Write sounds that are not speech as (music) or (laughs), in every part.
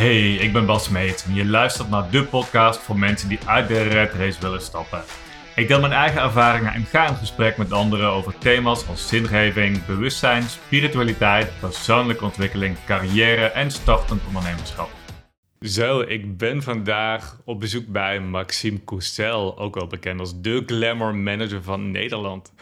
Hey, ik ben Bas Meet en je luistert naar de podcast voor mensen die uit de red race willen stappen. Ik deel mijn eigen ervaringen en ga in gesprek met anderen over thema's als zingeving, bewustzijn, spiritualiteit, persoonlijke ontwikkeling, carrière en startend ondernemerschap. Zo, ik ben vandaag op bezoek bij Maxime Coustel, ook wel bekend als de glamour manager van Nederland.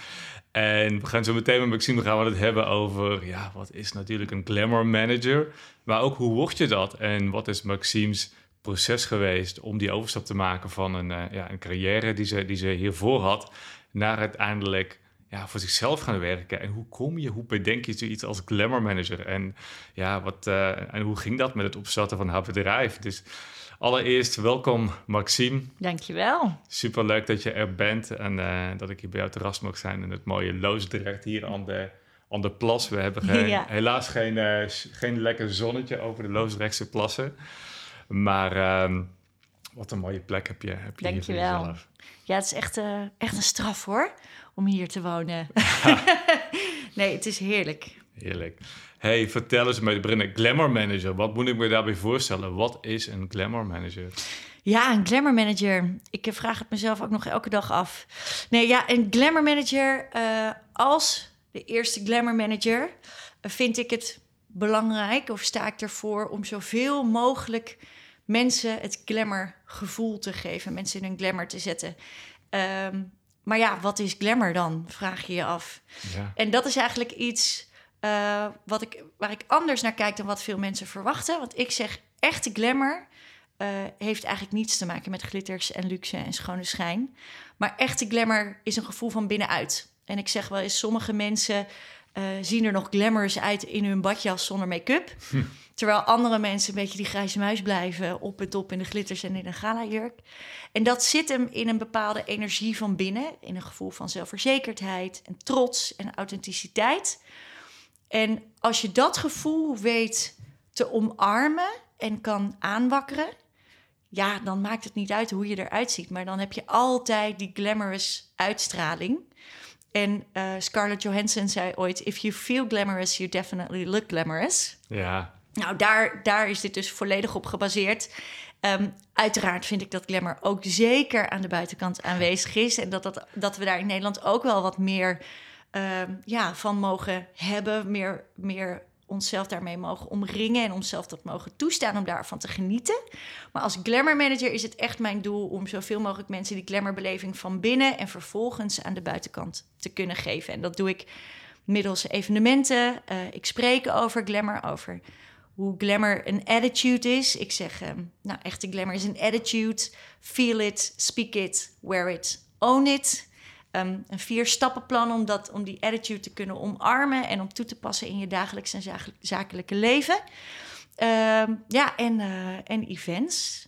En we gaan zo meteen met Maxime gaan we het hebben over, ja, wat is natuurlijk een glamour manager, maar ook hoe word je dat en wat is Maxime's proces geweest om die overstap te maken van een, uh, ja, een carrière die ze, die ze hiervoor had, naar uiteindelijk ja, voor zichzelf gaan werken. En hoe kom je, hoe bedenk je zoiets als glamour manager? En, ja, wat, uh, en hoe ging dat met het opstarten van haar bedrijf? Dus allereerst welkom Maxime. Dankjewel. Super leuk dat je er bent en uh, dat ik hier bij jou terras mag zijn in het mooie Loosdrecht hier aan de, aan de plas. We hebben geen, (laughs) ja. helaas geen, uh, geen lekker zonnetje over de Loosdrechtse plassen. Maar um, wat een mooie plek heb je, heb je hier voor Ja, het is echt, uh, echt een straf hoor, om hier te wonen. (laughs) (laughs) nee, het is heerlijk. Heerlijk. Hey, vertel eens met beginnen. Glamour manager, wat moet ik me daarbij voorstellen? Wat is een glamour manager? Ja, een glamour manager. Ik vraag het mezelf ook nog elke dag af. Nee, ja, een glamour manager uh, als de eerste glamour manager uh, vind ik het belangrijk of sta ik ervoor om zoveel mogelijk mensen het glamour gevoel te geven, mensen in een glamour te zetten. Um, maar ja, wat is glamour dan? Vraag je je af. Ja. En dat is eigenlijk iets uh, wat ik, waar ik anders naar kijk dan wat veel mensen verwachten. Want ik zeg echte glamour uh, heeft eigenlijk niets te maken met glitters en luxe en schone schijn. Maar echte glamour is een gevoel van binnenuit. En ik zeg wel eens, sommige mensen uh, zien er nog glamorous uit in hun badjas zonder make-up. Hm. Terwijl andere mensen een beetje die grijze muis blijven, op en top in de glitters en in een gala-jurk. En dat zit hem in een bepaalde energie van binnen, in een gevoel van zelfverzekerdheid en trots en authenticiteit. En als je dat gevoel weet te omarmen en kan aanwakkeren, ja, dan maakt het niet uit hoe je eruit ziet, maar dan heb je altijd die glamorous uitstraling. En uh, Scarlett Johansson zei ooit: If you feel glamorous, you definitely look glamorous. Ja. Nou, daar, daar is dit dus volledig op gebaseerd. Um, uiteraard vind ik dat glamour ook zeker aan de buitenkant aanwezig is. En dat, dat, dat we daar in Nederland ook wel wat meer uh, ja, van mogen hebben. Meer, meer onszelf daarmee mogen omringen en onszelf dat mogen toestaan om daarvan te genieten. Maar als glamour manager is het echt mijn doel om zoveel mogelijk mensen die glamourbeleving van binnen en vervolgens aan de buitenkant te kunnen geven. En dat doe ik middels evenementen. Uh, ik spreek over glamour, over hoe glamour een attitude is. Ik zeg, um, nou, echte glamour is een attitude. Feel it, speak it, wear it, own it. Um, een vier-stappenplan om, dat, om die attitude te kunnen omarmen en om toe te passen in je dagelijks en zakelijke leven. Um, ja, en, uh, en events.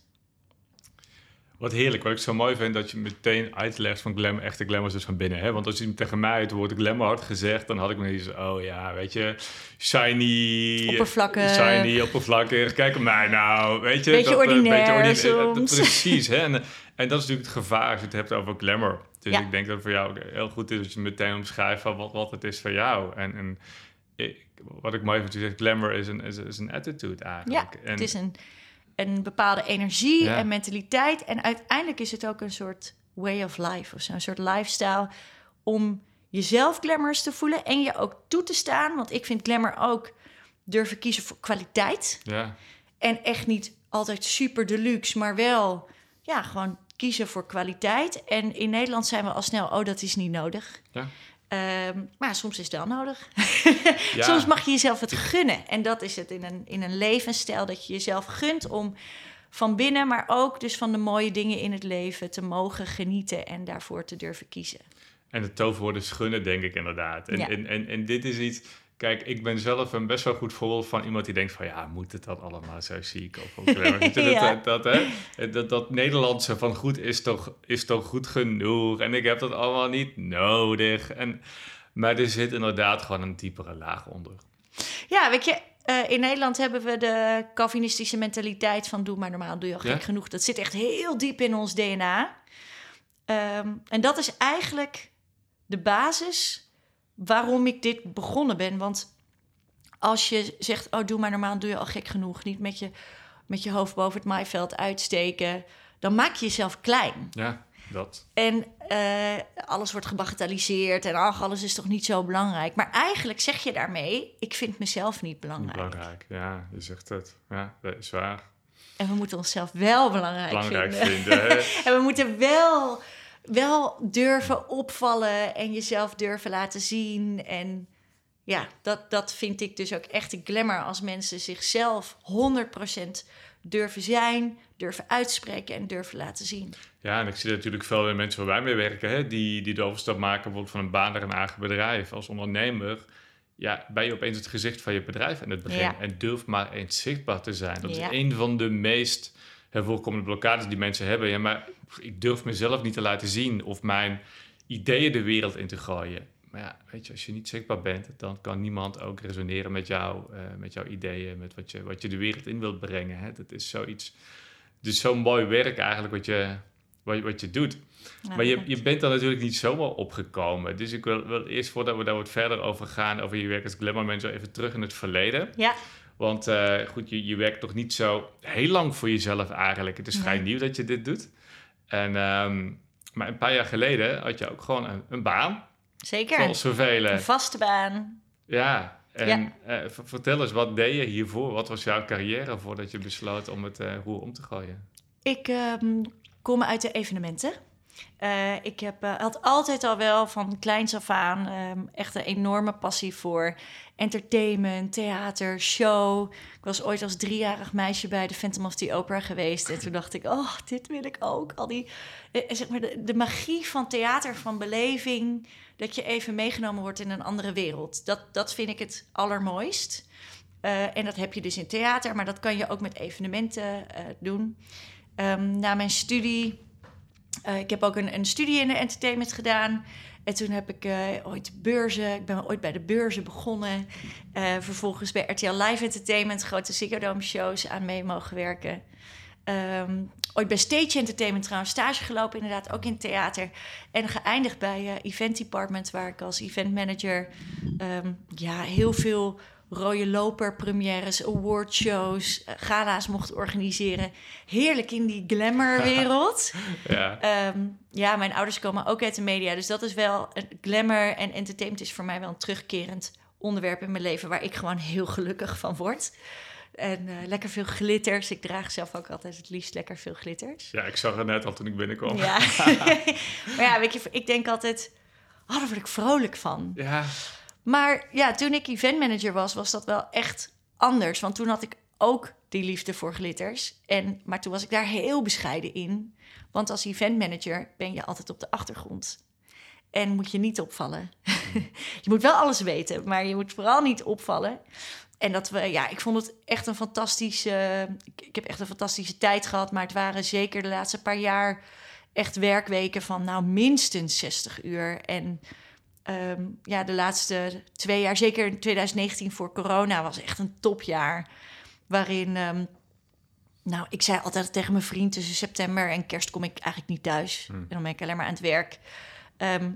Wat heerlijk. Wat ik zo mooi vind, dat je meteen uitlegt van glamour, echte glamour dus van binnen. Hè? Want als je tegen mij het woord glamour had gezegd, dan had ik me zo, oh ja, weet je, shiny... Oppervlakkig. Shiny, oppervlakkig. Kijk op mij nou, weet je. Beetje dat, ordinair, uh, beetje ordinair uh, Precies, hè. En, en dat is natuurlijk het gevaar als je het hebt over glamour. Dus ja. ik denk dat het voor jou heel goed is dat je meteen omschrijft van wat, wat het is voor jou. En, en ik, wat ik mooi vind, je zegt, glamour is een, is, is een attitude eigenlijk. Ja, en, het is een, een bepaalde energie ja. en mentaliteit. En uiteindelijk is het ook een soort way of life of zo'n soort lifestyle om jezelf glamorous te voelen en je ook toe te staan. Want ik vind glamour ook durven kiezen voor kwaliteit. Ja. En echt niet altijd super deluxe, maar wel ja, gewoon kiezen voor kwaliteit. En in Nederland zijn we al snel, oh, dat is niet nodig. Ja. Um, maar soms is het wel nodig. (laughs) ja. Soms mag je jezelf het gunnen. En dat is het in een, in een levensstijl, dat je jezelf gunt om van binnen, maar ook dus van de mooie dingen in het leven te mogen genieten en daarvoor te durven kiezen. En het toverwoord is gunnen, denk ik inderdaad. En, ja. en, en, en dit is iets Kijk, ik ben zelf een best wel goed voorbeeld van iemand die denkt van... ja, moet het dat allemaal zo ziek? Of, of ja. dat, dat, hè? dat, dat Nederlandse van goed is toch, is toch goed genoeg? En ik heb dat allemaal niet nodig. En, maar er zit inderdaad gewoon een diepere laag onder. Ja, weet je, uh, in Nederland hebben we de Calvinistische mentaliteit van... doe maar normaal, doe je al gek genoeg. Dat zit echt heel diep in ons DNA. Um, en dat is eigenlijk de basis waarom ik dit begonnen ben. Want als je zegt, oh doe maar normaal, doe je al gek genoeg. Niet met je met je hoofd boven het maaiveld uitsteken, dan maak je jezelf klein. Ja, dat. En eh, alles wordt gebagatelliseerd en ach, alles is toch niet zo belangrijk. Maar eigenlijk zeg je daarmee, ik vind mezelf niet belangrijk. Belangrijk, ja, je zegt het. Ja, dat is waar. En we moeten onszelf wel belangrijk, Belangrijk vinden. vinden. (laughs) En we moeten wel, wel durven opvallen en jezelf durven laten zien. En ja, dat, dat vind ik dus ook echt een glamour als mensen zichzelf 100% durven zijn, durven uitspreken en durven laten zien. Ja, en ik zie natuurlijk veel meer mensen waar wij mee werken, hè, die, die de overstap maken bijvoorbeeld van een baan naar een eigen bedrijf. Als ondernemer ja, ben je opeens het gezicht van je bedrijf in het begin. Ja. En durf maar eens zichtbaar te zijn. Dat Ja. is een van de meest hè, voorkomende blokkades die mensen hebben. Ja, maar ik durf mezelf niet te laten zien of mijn ideeën de wereld in te gooien. Maar ja, weet je, als je niet zichtbaar bent, dan kan niemand ook resoneren met jou, eh, met jouw ideeën, met wat je, wat je de wereld in wilt brengen. Hè. Dat is zoiets, dus zo'n mooi werk eigenlijk wat je, wat, je- wat je doet. Maar je, je bent dan natuurlijk niet zomaar opgekomen. Dus ik wil, wil eerst, voordat we daar wat verder over gaan, over je werk als glamour manager, even terug in het verleden. Ja, Want eh, goed, je, je werkt nog niet zo heel lang voor jezelf eigenlijk. Het is vrij nieuw dat je dit doet. En, ehm, maar een paar jaar geleden had je ook gewoon een, een baan, zeker. zoals zoveel. Een vaste baan. Ja, en Ja. eh, vertel eens, wat deed je hiervoor? Wat was jouw carrière voordat je besloot om het eh roer om te gooien? Ik ehm, kom uit de evenementen. Eh, ik heb, eh, had altijd al wel van kleins af aan ehm, echt een enorme passie voor entertainment, theater, show. Ik was ooit als driejarig meisje bij de Phantom of the Opera geweest. En toen dacht ik, oh, dit wil ik ook. Al die, eh, zeg maar, de, magie van theater, van beleving. Dat je even meegenomen wordt in een andere wereld. Dat, dat vind ik het allermooist. En dat heb je dus in theater, maar dat kan je ook met evenementen doen. Ehm, na mijn studie, eh, ik heb ook een, een studie in de entertainment gedaan. En toen heb ik eh, ooit beurzen, ik ben ooit bij de beurzen begonnen. Eh, vervolgens bij RTL Live Entertainment, grote Ziggo shows aan mee mogen werken. Ehm, ooit bij Stage Entertainment trouwens stage gelopen, inderdaad ook in theater. En geëindigd bij Event Department, waar ik als event manager ehm, ja, heel veel rode loper premières, awardshows, eh, gala's mocht organiseren. Heerlijk in die glamour-wereld. (laughs) Ja, Ehm, ja, mijn ouders komen ook uit de media, dus dat is wel een glamour en entertainment is voor mij wel een terugkerend onderwerp in mijn leven waar ik gewoon heel gelukkig van word. En eh, lekker veel glitters. Ik draag zelf ook altijd het liefst lekker veel glitters. ja, ik zag het net al toen ik binnenkwam. Ja, (laughs) (laughs) maar ja, weet je, ik denk altijd, oh, daar word ik vrolijk van. ja. Maar ja, toen ik eventmanager was, was dat wel echt anders. Want toen had ik ook die liefde voor glitters. En, maar toen was ik daar heel bescheiden in. Want als eventmanager ben je altijd op de achtergrond. En moet je niet opvallen. (laughs) je moet wel alles weten, maar je moet vooral niet opvallen. En dat we, ja, ik vond het echt een fantastische. Ik, heb echt een fantastische tijd gehad. Maar het waren zeker de laatste paar jaar echt werkweken van nou minstens 60 uur. En ehm, ja, de laatste twee jaar, zeker in 2019 voor corona, was echt een topjaar. Waarin, ehm, nou, ik zei altijd tegen mijn vriend tussen september en kerst kom ik eigenlijk niet thuis. En dan ben ik alleen maar aan het werk. Ehm,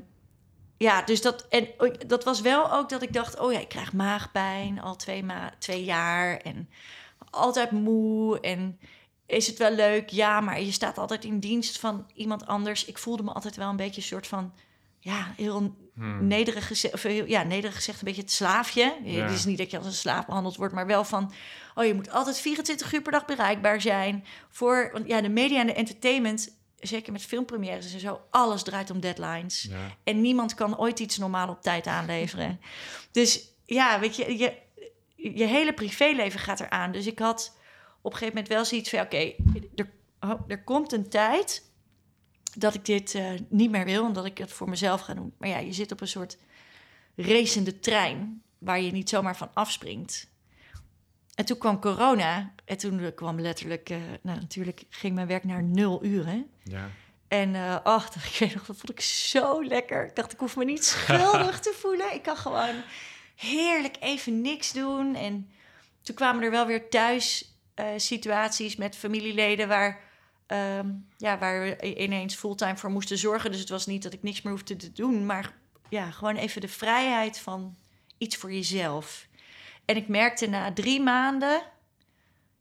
ja, dus dat, en dat was wel ook dat ik dacht, oh ja, ik krijg maagpijn al twee, ma twee jaar en altijd moe en is het wel leuk? Ja, maar je staat altijd in dienst van iemand anders. Ik voelde me altijd wel een beetje een soort van, ja, heel Hmm. nederig gezegd, of heel, ja, nederig gezegd een beetje het slaafje. Ja. Het is niet dat je als een slaaf behandeld wordt, maar wel van, oh, je moet altijd 24 uur per dag bereikbaar zijn. Voor, want ja, de media en de entertainment, zeker met filmpremières en zo, alles draait om deadlines. Ja. En niemand kan ooit iets normaal op tijd aanleveren. Dus ja, weet je, je, je hele privéleven gaat eraan. Dus ik had op een gegeven moment wel zoiets van... oké, er, oh, er komt een tijd dat ik dit eh, niet meer wil... en dat ik het voor mezelf ga doen. Maar ja, je zit op een soort racende trein... waar je niet zomaar van afspringt. En toen kwam corona. En toen kwam letterlijk... eh, nou, natuurlijk ging mijn werk naar nul uren. Ja. En eh ach, dat, (laughs) ik weet nog, dat vond ik zo lekker. Ik dacht, ik hoef me niet (laughs) schuldig te voelen. Ik kan gewoon heerlijk even niks doen. En toen kwamen er wel weer thuis situaties met familieleden waar, ehm, ja, waar we ineens fulltime voor moesten zorgen. Dus het was niet dat ik niks meer hoefde te doen, maar ja, gewoon even de vrijheid van iets voor jezelf. En ik merkte na drie maanden,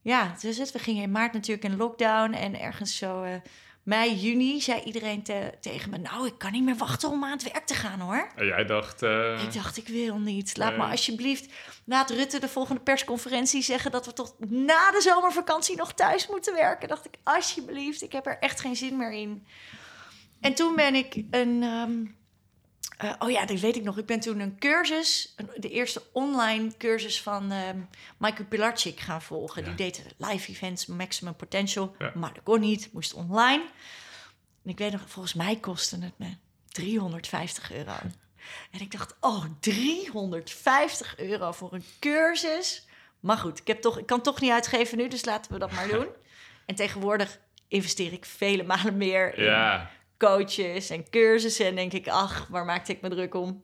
ja, dus het. We gingen in maart natuurlijk in lockdown. En ergens zo eh, mei, juni zei iedereen te- tegen me... nou, ik kan niet meer wachten om aan het werk te gaan, hoor. En jij dacht... eh, Ik dacht, ik wil niet. Laat me Nee. alsjeblieft... laat Rutte de volgende persconferentie zeggen... dat we tot na de zomervakantie nog thuis moeten werken. Dacht ik, alsjeblieft, ik heb er echt geen zin meer in. En toen ben ik een... ehm, eh, oh ja, dat weet ik nog. Ik ben toen een cursus, de eerste online cursus van ehm Michael Pilarczyk gaan volgen. Ja. Die deed live events, maximum potential. Ja. Maar dat kon niet, moest online. En ik weet nog, volgens mij kostte het me 350 euro. En ik dacht, oh, 350 euro voor een cursus. Maar goed, ik, heb toch, ik kan toch niet uitgeven nu, dus laten we dat maar (laughs) doen. En tegenwoordig investeer ik vele malen meer in ja, coaches en cursussen. En denk ik, ach, waar maakte ik me druk om?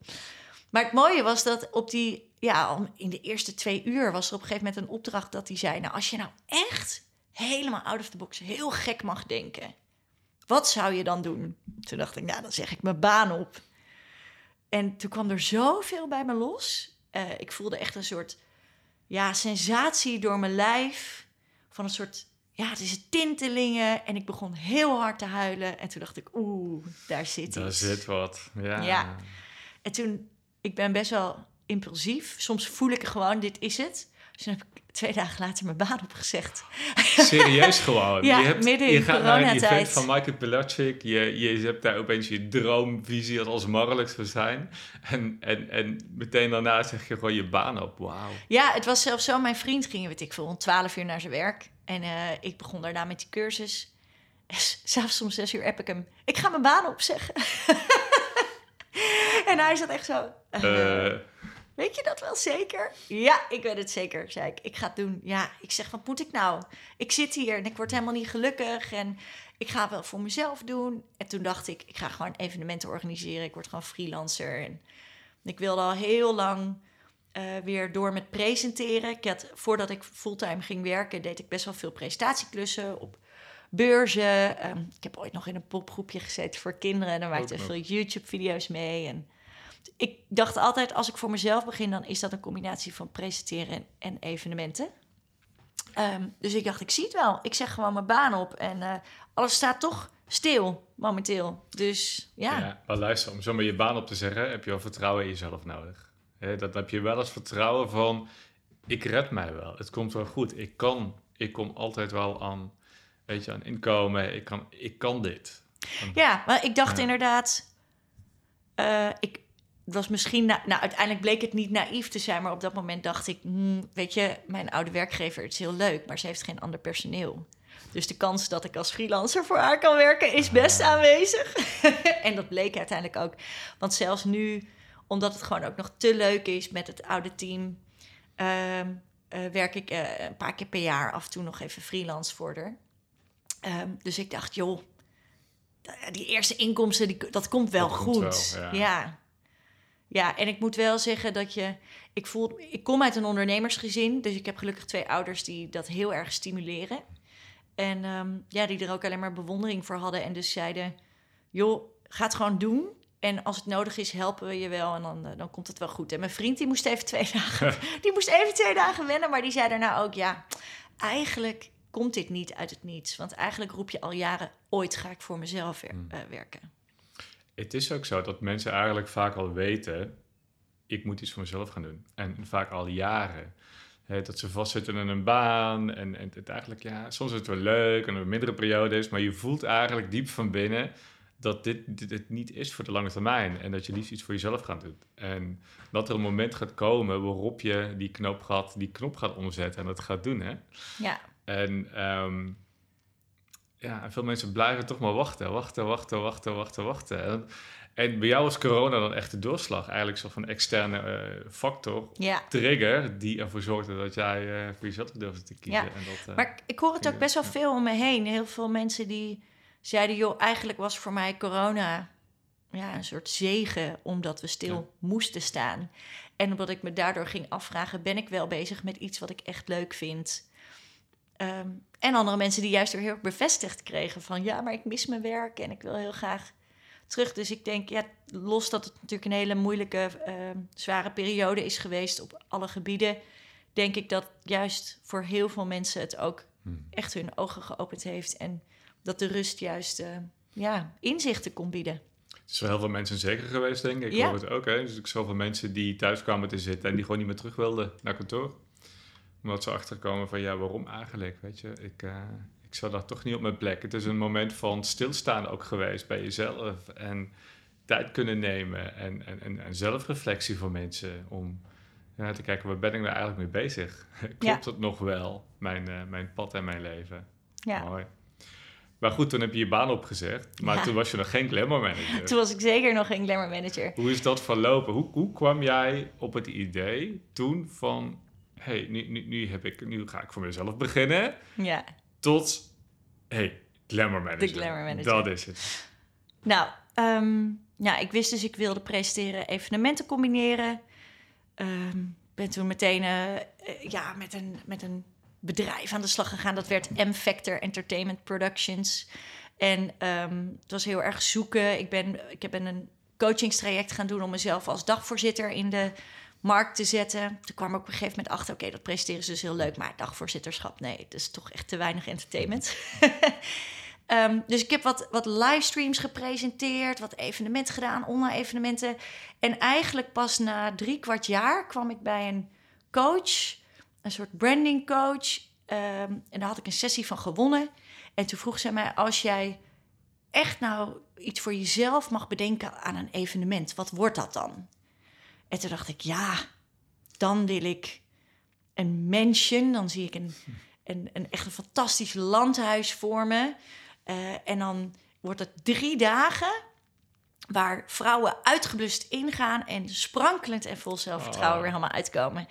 Maar het mooie was dat op die, ja, in de eerste twee uur was er op een gegeven moment een opdracht dat hij zei: Nou, als je nou echt helemaal out of the box heel gek mag denken, wat zou je dan doen? Toen dacht ik, nou, dan zeg ik mijn baan op. En toen kwam er zoveel bij me los. Eh, ik voelde echt een soort ja, sensatie door mijn lijf. Van een soort, ja, het is tintelingen. En ik begon heel hard te huilen. En toen dacht ik, oeh, daar zit daar iets. zit wat. Ja. Ja. En toen, ik ben best wel impulsief. Soms voel ik gewoon, dit is het. Dus toen heb ik twee dagen later mijn baan opgezegd. Serieus gewoon. (laughs) Ja, je, hebt, midden in je gaat naar een event van Michael Pilarczyk. Je, je hebt daar opeens je droomvisie als mogelijk zou zijn. En, en, en meteen daarna zeg je gewoon je baan op. Wauw. Ja, het was zelfs zo. Mijn vriend ging, weet ik veel, om 12 uur naar zijn werk. En eh, ik begon daarna met die cursus. (laughs) S'avonds om 6 uur app ik hem. Ik ga mijn baan opzeggen. (laughs) en hij zat echt zo. eh, Eh, Weet je dat wel zeker? Ja, ik weet het zeker, zei ik. Ik ga het doen. Ja, ik zeg, wat moet ik nou? Ik zit hier en ik word helemaal niet gelukkig. En ik ga het wel voor mezelf doen. En toen dacht ik, ik ga gewoon evenementen organiseren. Ik word gewoon freelancer. En ik wilde al heel lang eh, weer door met presenteren. Ik had, voordat ik fulltime ging werken, deed ik best wel veel presentatieklussen op beurzen. Ehm, ik heb ooit nog in een popgroepje gezeten voor kinderen. En daar maakte ik veel YouTube-video's mee. En ik dacht altijd, als ik voor mezelf begin, dan is dat een combinatie van presenteren en, en evenementen. Ehm, dus ik dacht, ik zie het wel. Ik zeg gewoon mijn baan op. En eh, alles staat toch stil momenteel. Dus ja. ja. maar luister, om zomaar je baan op te zeggen, heb je wel vertrouwen in jezelf nodig. Dat heb je wel als vertrouwen van, ik red mij wel. Het komt wel goed. Ik kan, ik kom altijd wel aan, weet je, aan inkomen. Ik kan, ik kan dit. Ja, maar ik dacht Ja. inderdaad. eh, ik was misschien. Na, nou, uiteindelijk bleek het niet naïef te zijn. Maar op dat moment dacht ik. hmm, weet je, mijn oude werkgever het is heel leuk. Maar ze heeft geen ander personeel. Dus de kans dat ik als freelancer voor haar kan werken is best aanwezig. (laughs) en dat bleek uiteindelijk ook. Want zelfs nu, omdat het gewoon ook nog te leuk is met het oude team. ehm, eh, werk ik eh, een paar keer per jaar af en toe nog even freelance voor haar. Ehm, dus ik dacht, joh, die eerste inkomsten, die, dat komt wel Dat komt goed. wel, ja. ja. ja. en ik moet wel zeggen dat je... Ik, voel, ik kom uit een ondernemersgezin, dus ik heb gelukkig twee ouders die dat heel erg stimuleren. En ehm, ja, die er ook alleen maar bewondering voor hadden. En dus zeiden, joh, ga het gewoon doen. En als het nodig is, helpen we je wel en dan, eh, dan komt het wel goed. En mijn vriend, die moest even twee (laughs) dagen, die moest even twee dagen wennen. Maar die zei daarna ook, ja, eigenlijk komt dit niet uit het niets. Want eigenlijk roep je al jaren, ooit ga ik voor mezelf wer- Hmm. eh, werken. Het is ook zo dat mensen eigenlijk vaak al weten, ik moet iets voor mezelf gaan doen. En vaak al jaren. Hè, dat ze vastzitten in een baan en, en het eigenlijk, ja, soms is het wel leuk en een mindere periode is, maar je voelt eigenlijk diep van binnen dat dit, dit niet is voor de lange termijn en dat je liefst iets voor jezelf gaat doen. En dat er een moment gaat komen waarop je die knop gaat, die knop gaat omzetten en dat gaat doen, hè. Ja, En ehm, ja, en veel mensen blijven toch maar wachten, wachten, wachten, wachten, wachten, wachten. En, en bij jou was corona dan echt de doorslag, eigenlijk zo van externe eh, factor, ja. trigger, die ervoor zorgde dat jij eh, voor jezelf durfde te kiezen. Ja, En dat, eh, Maar ik hoor het ook best wel ja. veel om me heen. Heel veel mensen die zeiden, joh, eigenlijk was voor mij corona ja, een soort zegen, omdat we stil Ja. moesten staan. En omdat ik me daardoor ging afvragen, ben ik wel bezig met iets wat ik echt leuk vind? Ehm, en andere mensen die juist weer heel bevestigd kregen van, ja, maar ik mis mijn werk en ik wil heel graag terug. Dus ik denk, ja, los dat het natuurlijk een hele moeilijke, ehm, zware periode is geweest op alle gebieden, denk ik dat juist voor heel veel mensen het ook Hmm. echt hun ogen geopend heeft. En dat de rust juist eh, ja, inzichten kon bieden. Het is voor heel veel mensen zeker geweest, denk ik. Ik hoor het ook, hè. Dus ik zoveel mensen die thuis kwamen te zitten en die gewoon niet meer terug wilden naar kantoor. Omdat ze achterkomen van, ja, waarom eigenlijk, weet je. Ik, eh, ik zat daar toch niet op mijn plek. Het is een moment van stilstaan ook geweest bij jezelf. En tijd kunnen nemen en, en, en, en zelfreflectie voor mensen om ja, te kijken, waar ben ik nou eigenlijk mee bezig? (laughs) Klopt het nog wel, mijn, eh, mijn pad en mijn leven? Ja. Mooi. Maar goed, toen heb je je baan opgezegd. Maar Ja. toen was je nog geen glamour manager. Toen was ik zeker nog geen glamour manager. Hoe is dat verlopen? Hoe, hoe kwam jij op het idee toen van... hé, hey, nu, nu, nu, heb ik, nu ga ik voor mezelf beginnen... Ja. tot... hé, hey, glamour manager. De glamour manager. Dat is het. Nou, ehm, ja, ik wist dus ik wilde presenteren, evenementen combineren. Ehm ben toen meteen eh, eh, ja, met, een, met een bedrijf aan de slag gegaan. Dat werd M-Factor Entertainment Productions. En ehm, het was heel erg zoeken. Ik ben, ik heb een coachingstraject gaan doen om mezelf als dagvoorzitter in de markt te zetten. Toen kwam ik op een gegeven moment achter, oké, dat presenteren is dus heel leuk, maar dagvoorzitterschap, nee, het is toch echt te weinig entertainment. (laughs) Ehm, dus ik heb wat, wat livestreams gepresenteerd, wat evenementen gedaan, online evenementen. En eigenlijk pas na drie kwart jaar kwam ik bij een coach, een soort branding coach. ehm, en daar had ik een sessie van gewonnen. En toen vroeg zij mij, als jij echt nou iets voor jezelf mag bedenken aan een evenement, wat wordt dat dan? En toen dacht ik, ja, dan wil ik een mansion. Dan zie ik een, een, een echt een fantastisch landhuis voor me. Eh, en dan wordt het drie dagen waar vrouwen uitgeblust ingaan en sprankelend en vol zelfvertrouwen Oh. weer helemaal uitkomen.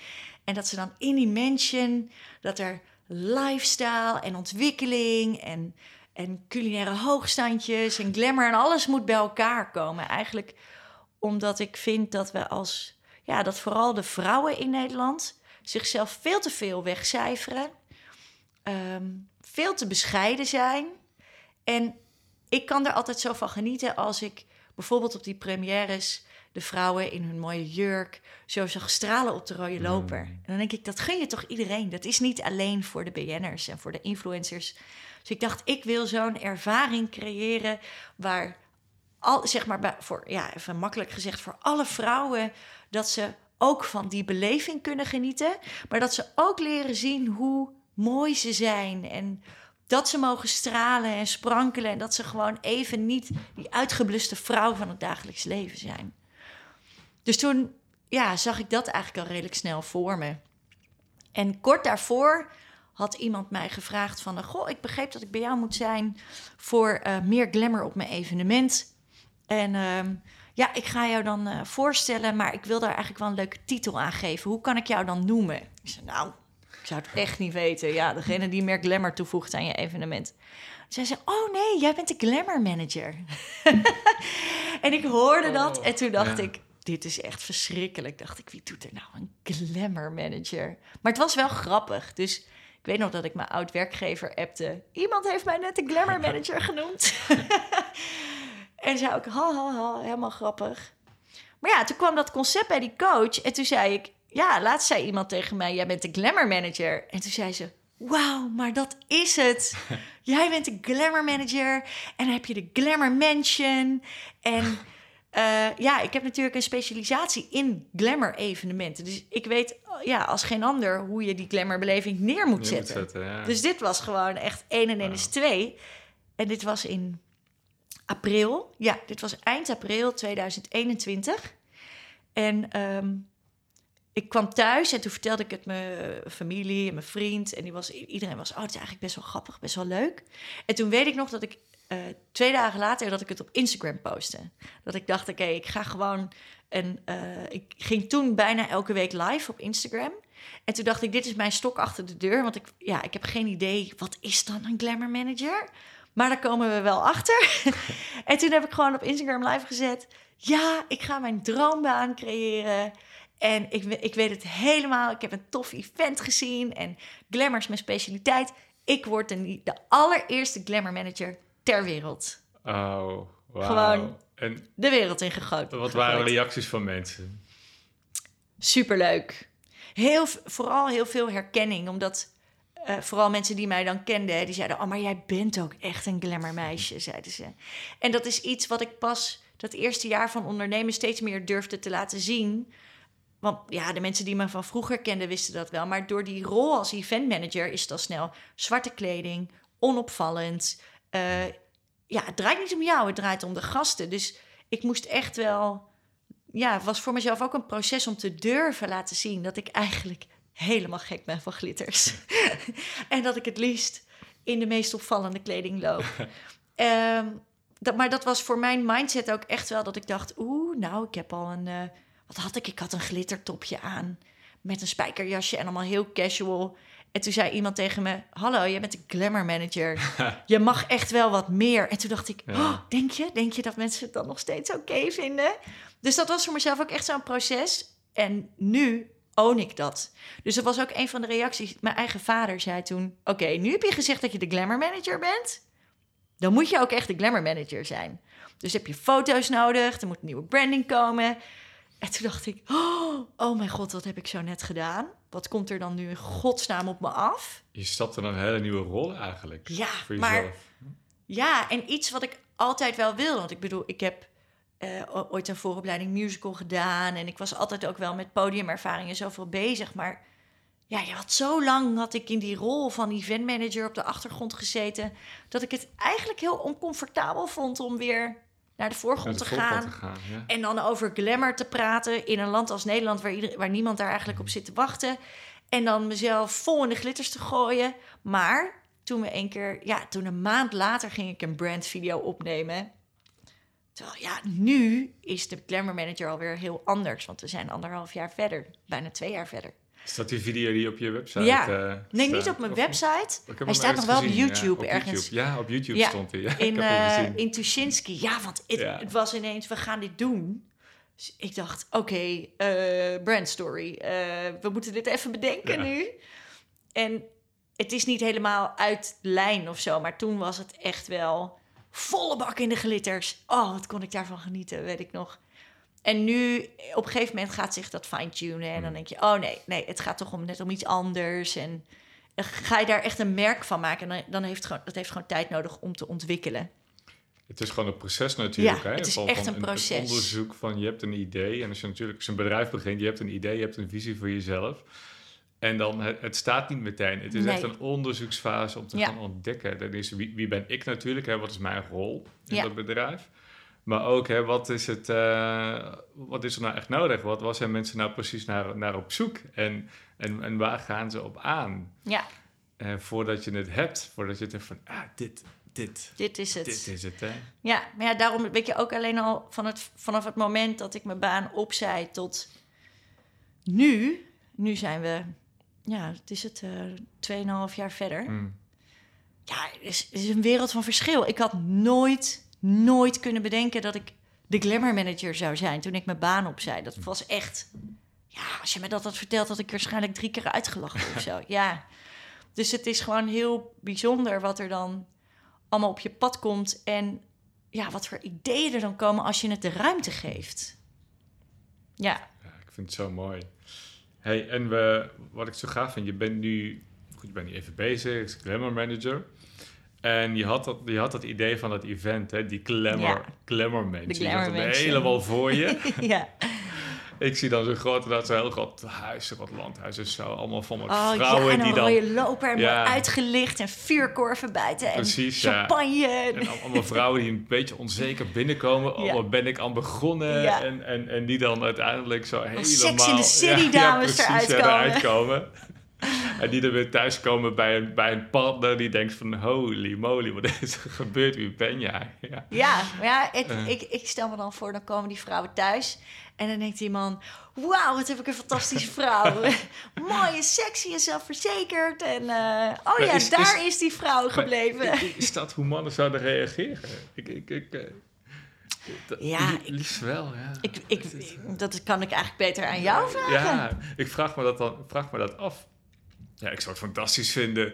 En dat ze dan in die mansion, dat er lifestyle en ontwikkeling en, en culinaire hoogstandjes en glamour en alles moet bij elkaar komen. Eigenlijk omdat ik vind dat we als, ja, dat vooral de vrouwen in Nederland zichzelf veel te veel wegcijferen, ehm, veel te bescheiden zijn. En ik kan er altijd zo van genieten als ik bijvoorbeeld op die premières de vrouwen in hun mooie jurk zo zag stralen op de rode loper. En dan denk ik, dat gun je toch iedereen? Dat is niet alleen voor de BN'ers en voor de influencers. Dus ik dacht, ik wil zo'n ervaring creëren waar al, zeg maar, voor, ja, even makkelijk gezegd, voor alle vrouwen, dat ze ook van die beleving kunnen genieten, maar dat ze ook leren zien hoe mooi ze zijn en dat ze mogen stralen en sprankelen en dat ze gewoon even niet die uitgebluste vrouw van het dagelijks leven zijn. Dus toen ja, zag ik dat eigenlijk al redelijk snel voor me. En kort daarvoor had iemand mij gevraagd van... Goh, ik begreep dat ik bij jou moet zijn voor eh, meer glamour op mijn evenement. En ehm, ja, ik ga jou dan eh, voorstellen, maar ik wil daar eigenlijk wel een leuke titel aan geven. Hoe kan ik jou dan noemen? Ik zei, nou, ik zou het echt niet weten. Ja, degene die meer glamour toevoegt aan je evenement. Zij zei, oh nee, jij bent de glamour manager. (laughs) en ik hoorde dat en toen dacht ja. ik, dit is echt verschrikkelijk. Dacht ik, wie doet er nou een glamour manager? Maar het was wel grappig, dus ik weet nog dat ik mijn oud werkgever appte. Iemand heeft mij net de glamour (laughs) manager genoemd. (laughs) en zei ook, ha, ha, ha, helemaal grappig. Maar ja, toen kwam dat concept bij die coach en toen zei ik, ja, laatst zei iemand tegen mij, jij bent de glamour manager. En toen zei ze, wauw, maar dat is het. (laughs) Jij bent de glamour manager en dan heb je de glamour mansion. En eh, ja, ik heb natuurlijk een specialisatie in glamour evenementen. Dus ik weet ja, als geen ander hoe je die glamourbeleving neer moet zetten. ja. Dus dit was gewoon echt 1 en 1 is 2. En dit was in april. Ja, dit was eind april 2021. En ehm, ik kwam thuis en toen vertelde ik het mijn familie en mijn vriend. En die was, iedereen was, oh, het is eigenlijk best wel grappig, best wel leuk. En toen weet ik nog dat ik eh, twee dagen later dat ik het op Instagram postte. Dat ik dacht, oké, ik ga gewoon... En eh, ik ging toen bijna elke week live op Instagram. En toen dacht ik, dit is mijn stok achter de deur. Want ik, ja, ik heb geen idee, wat is dan een glamour manager? Maar daar komen we wel achter. (laughs) en toen heb ik gewoon op Instagram live gezet... ja, ik ga mijn droombaan creëren... En ik, ik weet het helemaal. Ik heb een tof event gezien. En glamour is mijn specialiteit. Ik word de, de allereerste glamour manager ter wereld. Oh, wauw. Gewoon- En De wereld in gegooid. wat waren gegooid. reacties van mensen? Superleuk. heel, vooral heel veel herkenning. Omdat eh, vooral mensen die mij dan kenden, die zeiden... oh, maar jij bent ook echt een glamourmeisje, zeiden ze. En dat is iets wat ik pas dat eerste jaar van ondernemen... steeds meer durfde te laten zien... Want ja, de mensen die me van vroeger kenden wisten dat wel. Maar door die rol als eventmanager is het al snel zwarte kleding, onopvallend. Eh, ja, het draait niet om jou, het draait om de gasten. Dus ik moest echt wel... Ja, het was voor mezelf ook een proces om te durven laten zien... dat ik eigenlijk helemaal gek ben van glitters. (laughs) en dat ik het liefst in de meest opvallende kleding loop. (laughs) Ehm, dat, maar dat was voor mijn mindset ook echt wel dat ik dacht... oeh, nou, ik heb al een... eh, wat had ik? Ik had een glittertopje aan met een spijkerjasje en allemaal heel casual. En toen zei iemand tegen me: Hallo, jij bent de glamour manager. (laughs) Je mag echt wel wat meer. En toen dacht ik: Ja. oh, Denk je? Denk je dat mensen het dan nog steeds oké vinden? Dus dat was voor mezelf ook echt zo'n proces. En nu own ik dat. Dus dat was ook een van de reacties. Mijn eigen vader zei toen: Oké, nu heb je gezegd dat je de glamour manager bent. Dan moet je ook echt de glamour manager zijn. Dus heb je foto's nodig, er moet nieuwe branding komen. En toen dacht ik, oh, oh mijn god, wat heb ik zo net gedaan? Wat komt er dan nu in godsnaam op me af? Je stapt in een hele nieuwe rol eigenlijk. Ja, voor maar- jezelf. Ja, en iets wat ik altijd wel wil. Want ik bedoel, ik heb eh, ooit een vooropleiding musical gedaan. En ik was altijd ook wel met podiumervaringen zoveel bezig. Maar ja, je had zo lang had ik in die rol van eventmanager op de achtergrond gezeten. Dat ik het eigenlijk heel oncomfortabel vond om weer naar de voorgrond Naar te de gaan. te gaan. Ja. En dan over glamour te praten in een land als Nederland, waar, ieder, waar niemand daar eigenlijk op zit te wachten. En dan mezelf vol in de glitters te gooien. Maar toen we een keer, ja, toen een maand later ging ik een brandvideo opnemen. Terwijl, ja, nu is de glamour manager alweer heel anders. Want we zijn anderhalf jaar verder, bijna twee jaar verder. Is dat die video die op je website Ja. eh, Nee, staat? niet op mijn Of- website. Hij staat nog wel op ja, YouTube op ergens. YouTube. Ja, op YouTube Ja, stond hij. Ja, in, gezien. in Tuschinski. Ja, want het, was ineens, we gaan dit doen. Dus ik dacht, oké, eh, brand story. we moeten dit even bedenken nu. En het is niet helemaal uit lijn of zo, maar toen was het echt wel volle bak in de glitters. Oh, wat kon ik daarvan genieten, weet ik nog. En nu, op een gegeven moment gaat zich dat fine-tunen. En dan denk je, oh nee, nee, het gaat toch om, net om iets anders. En dan ga je daar echt een merk van maken. En dan, dan heeft gewoon, dat heeft gewoon tijd nodig om te ontwikkelen. Het is gewoon een proces natuurlijk. Ja, hè? het is Van- echt een proces. onderzoek van je hebt een idee. En als je natuurlijk als een bedrijf begint, je hebt een idee, je hebt een visie voor jezelf. En dan, het, het staat niet meteen. Het is Nee. echt een onderzoeksfase om te Ja. gaan ontdekken. Dat is wie, wie ben ik natuurlijk? Hè? Wat is mijn rol in Ja. dat bedrijf? Maar ook, hè, wat, is het, eh, wat is er nou echt nodig? Wat, waar zijn mensen nou precies naar, naar op zoek? En, en, en waar gaan ze op aan? Ja, Eh, voordat je het hebt, voordat je denkt van, ah, dit, dit, dit is het. dit is het, hè? Ja, maar ja, daarom weet je ook alleen al van het, vanaf het moment dat ik mijn baan opzij tot nu. Nu zijn we, ja, het is het, eh 2,5 jaar verder. Mm. Ja, het is, het is een wereld van verschil. Ik had nooit, nooit kunnen bedenken dat ik de glamour manager zou zijn toen ik mijn baan opzij. Dat was echt, ja, als je me dat had verteld, had ik waarschijnlijk drie keer uitgelachen of zo. Ja, dus het is gewoon heel bijzonder wat er dan allemaal op je pad komt en ja, wat voor ideeën er dan komen als je het de ruimte geeft. Ja, ik vind het zo mooi. Hey, en we, wat ik zo gaaf vind, je bent nu, goed, je bent nu even bezig, glamour manager. En je had dat, je had dat idee van dat event, hè, die glamour, Ja. glamour Je mansion. helemaal voor je. (laughs) ja. ik zie dan zo'n groot, dat zo'n heel groot huis, groot landhuis en zo. Allemaal vol met Oh vrouwen ja, en die dan rode loper en Ja. uitgelicht en vuurkorven buiten en Precies, ja. champagne. En al- allemaal vrouwen die een beetje onzeker binnenkomen. Oh, Ja. wat ben ik aan begonnen? Ja. En, en, en die dan uiteindelijk zo helemaal... Sex in the City (laughs) dames eruit ja, komen. En die dan weer thuiskomen bij een, bij een partner die denkt van... Holy moly, wat is er gebeurd? Wie ben jij? Ja. Ja, ja Eh. ik, ik stel me dan voor, dan komen die vrouwen thuis. En dan denkt die man, wauw, wat heb ik een fantastische vrouw. (laughs) Mooi, sexy en zelfverzekerd. En eh, oh ja, is- daar is- is, die vrouw gebleven. Is dat hoe mannen zouden reageren? Ik, ik, ik, eh, Ja, li- ik- liefst wel, ja. Ik, ik, dat kan ik eigenlijk beter aan jou vragen. Ja, ik vraag me dat dan ik vraag me dat af. Ja, ik zou het fantastisch vinden.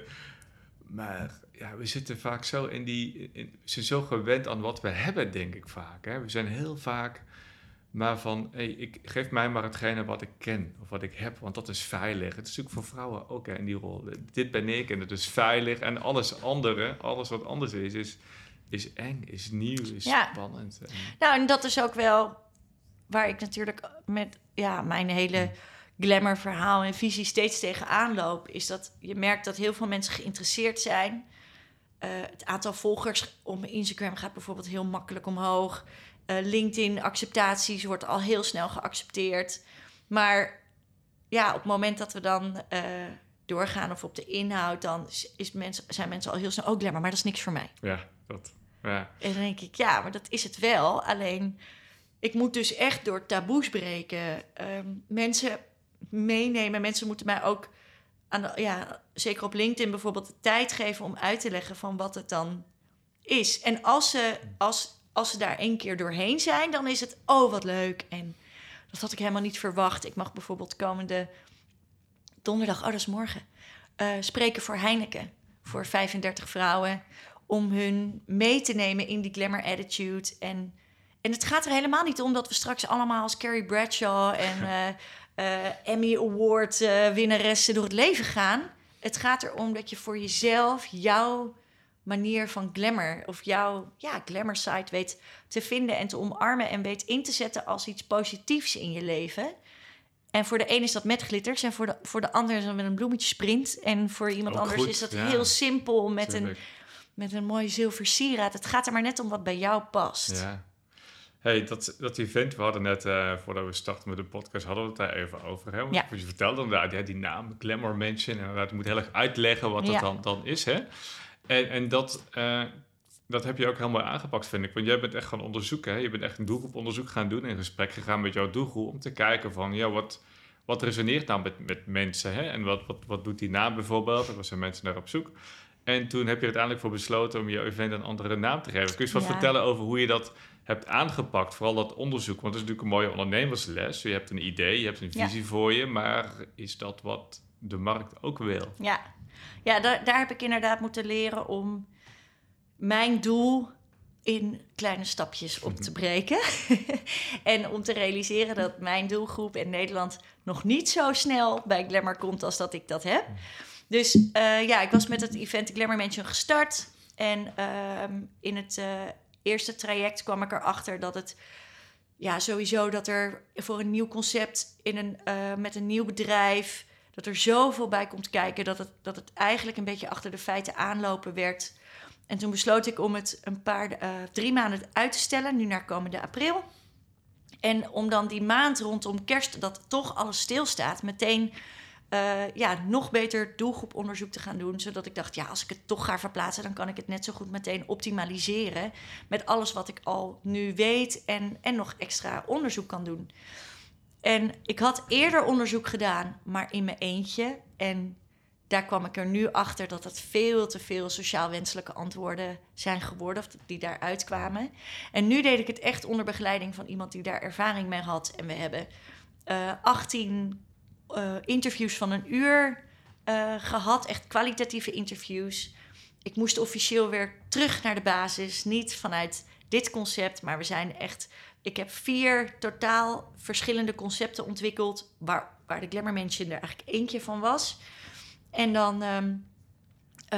Maar ja, we zitten vaak zo in die. In, we zijn zo gewend aan wat we hebben, denk ik vaak. Hè? We zijn heel vaak Maar van, hey, ik, geef mij maar hetgene wat ik ken of wat ik heb, want dat is veilig. Het is natuurlijk voor vrouwen ook hè, in die rol. Dit ben ik en het is veilig. En alles andere, alles wat anders is, is, is eng, is nieuw, is Ja. spannend. En- Nou, en dat is ook wel waar ik natuurlijk met ja, mijn hele glamour verhaal en visie steeds tegenaan loop. Is dat je merkt dat heel veel mensen geïnteresseerd zijn. Eh, het aantal volgers op Instagram gaat bijvoorbeeld heel makkelijk omhoog. Eh, LinkedIn acceptaties wordt al heel snel geaccepteerd. Maar ja, op het moment dat we dan eh, doorgaan of op de inhoud, dan is, is mensen, zijn mensen al heel snel ook glamour, maar dat is niks voor mij. ja, dat. Ja. En dan denk ik, ja, maar dat is het wel. Alleen, ik moet dus echt door taboes breken. Ehm, mensen meenemen. Mensen moeten mij ook, aan de, ja, zeker op LinkedIn bijvoorbeeld, de tijd geven om uit te leggen van wat het dan is. En als ze, als, als ze daar één keer doorheen zijn, dan is het, oh wat leuk. En dat had ik helemaal niet verwacht. Ik mag bijvoorbeeld komende donderdag, oh dat is morgen, eh, spreken voor Heineken. Voor 35 vrouwen om hun mee te nemen in die glamour attitude. En, en het gaat er helemaal niet om dat we straks allemaal als Carrie Bradshaw en (laughs) eh, Emmy Award eh, winnaressen door het leven gaan. Het gaat erom dat je voor jezelf jouw manier van glamour of jouw ja, glamour side weet te vinden en te omarmen en weet in te zetten als iets positiefs in je leven. En voor de een is dat met glitters en voor de, voor de ander is dat met een bloemetje sprint. En voor iemand anders goed, is dat ja. heel simpel met een met een mooi zilver sieraad. Het gaat er maar net om wat bij jou past. Ja. Hey, dat, dat event, we hadden net, eh, voordat we starten met de podcast, hadden we het daar even over. Hè? Want Ja. Je vertelde inderdaad, ja, die naam, Glamour Mansion, inderdaad, je moet heel erg uitleggen wat dat Ja. dan, dan is. Hè? En, en dat, eh, dat heb je ook helemaal aangepakt, vind ik. Want jij bent echt gaan onderzoeken, hè? je bent echt een doelgroeponderzoek gaan doen, in gesprek gegaan met jouw doelgroep, om te kijken van, ja, wat, wat resoneert nou met, met mensen? Hè? En wat, wat, wat doet die naam bijvoorbeeld? Er zijn mensen naar op zoek. En toen heb je uiteindelijk voor besloten om je event een andere naam te geven. Kun je eens wat Ja. vertellen over hoe je dat hebt aangepakt? Vooral dat onderzoek, want het is natuurlijk een mooie ondernemersles. Je hebt een idee, je hebt een Ja. visie voor je, maar is dat wat de markt ook wil? Ja, ja daar, daar heb ik inderdaad moeten leren om mijn doel in kleine stapjes op te breken. (laughs) en om te realiseren dat mijn doelgroep in Nederland nog niet zo snel bij Glamour komt als dat ik dat heb. Dus eh, ja, ik was met het event Glamour Mansion gestart. En ehm, in het eh, eerste traject kwam ik erachter dat het ja, sowieso dat er voor een nieuw concept in een, eh, met een nieuw bedrijf, dat er zoveel bij komt kijken dat het, dat het eigenlijk een beetje achter de feiten aanlopen werd. En toen besloot ik om het een paar, drie maanden uit te stellen, nu naar komende april. En om dan die maand rondom kerst, dat toch alles stilstaat, meteen eh, ja, nog beter doelgroeponderzoek te gaan doen. Zodat ik dacht, ja, als ik het toch ga verplaatsen, dan kan ik het net zo goed meteen optimaliseren. Met alles wat ik al nu weet en, en nog extra onderzoek kan doen. En ik had eerder onderzoek gedaan, maar in mijn eentje. En daar kwam ik er nu achter dat het veel te veel sociaal wenselijke antwoorden zijn geworden, of die daaruit kwamen. En nu deed ik het echt onder begeleiding van iemand die daar ervaring mee had. En we hebben eh 18 eh, interviews van een uur eh, gehad, echt kwalitatieve interviews. Ik moest officieel weer terug naar de basis, niet vanuit dit concept, maar we zijn echt. Ik heb vier totaal verschillende concepten ontwikkeld, waar, waar de Glamour Mansion er eigenlijk eentje van was. En dan ehm,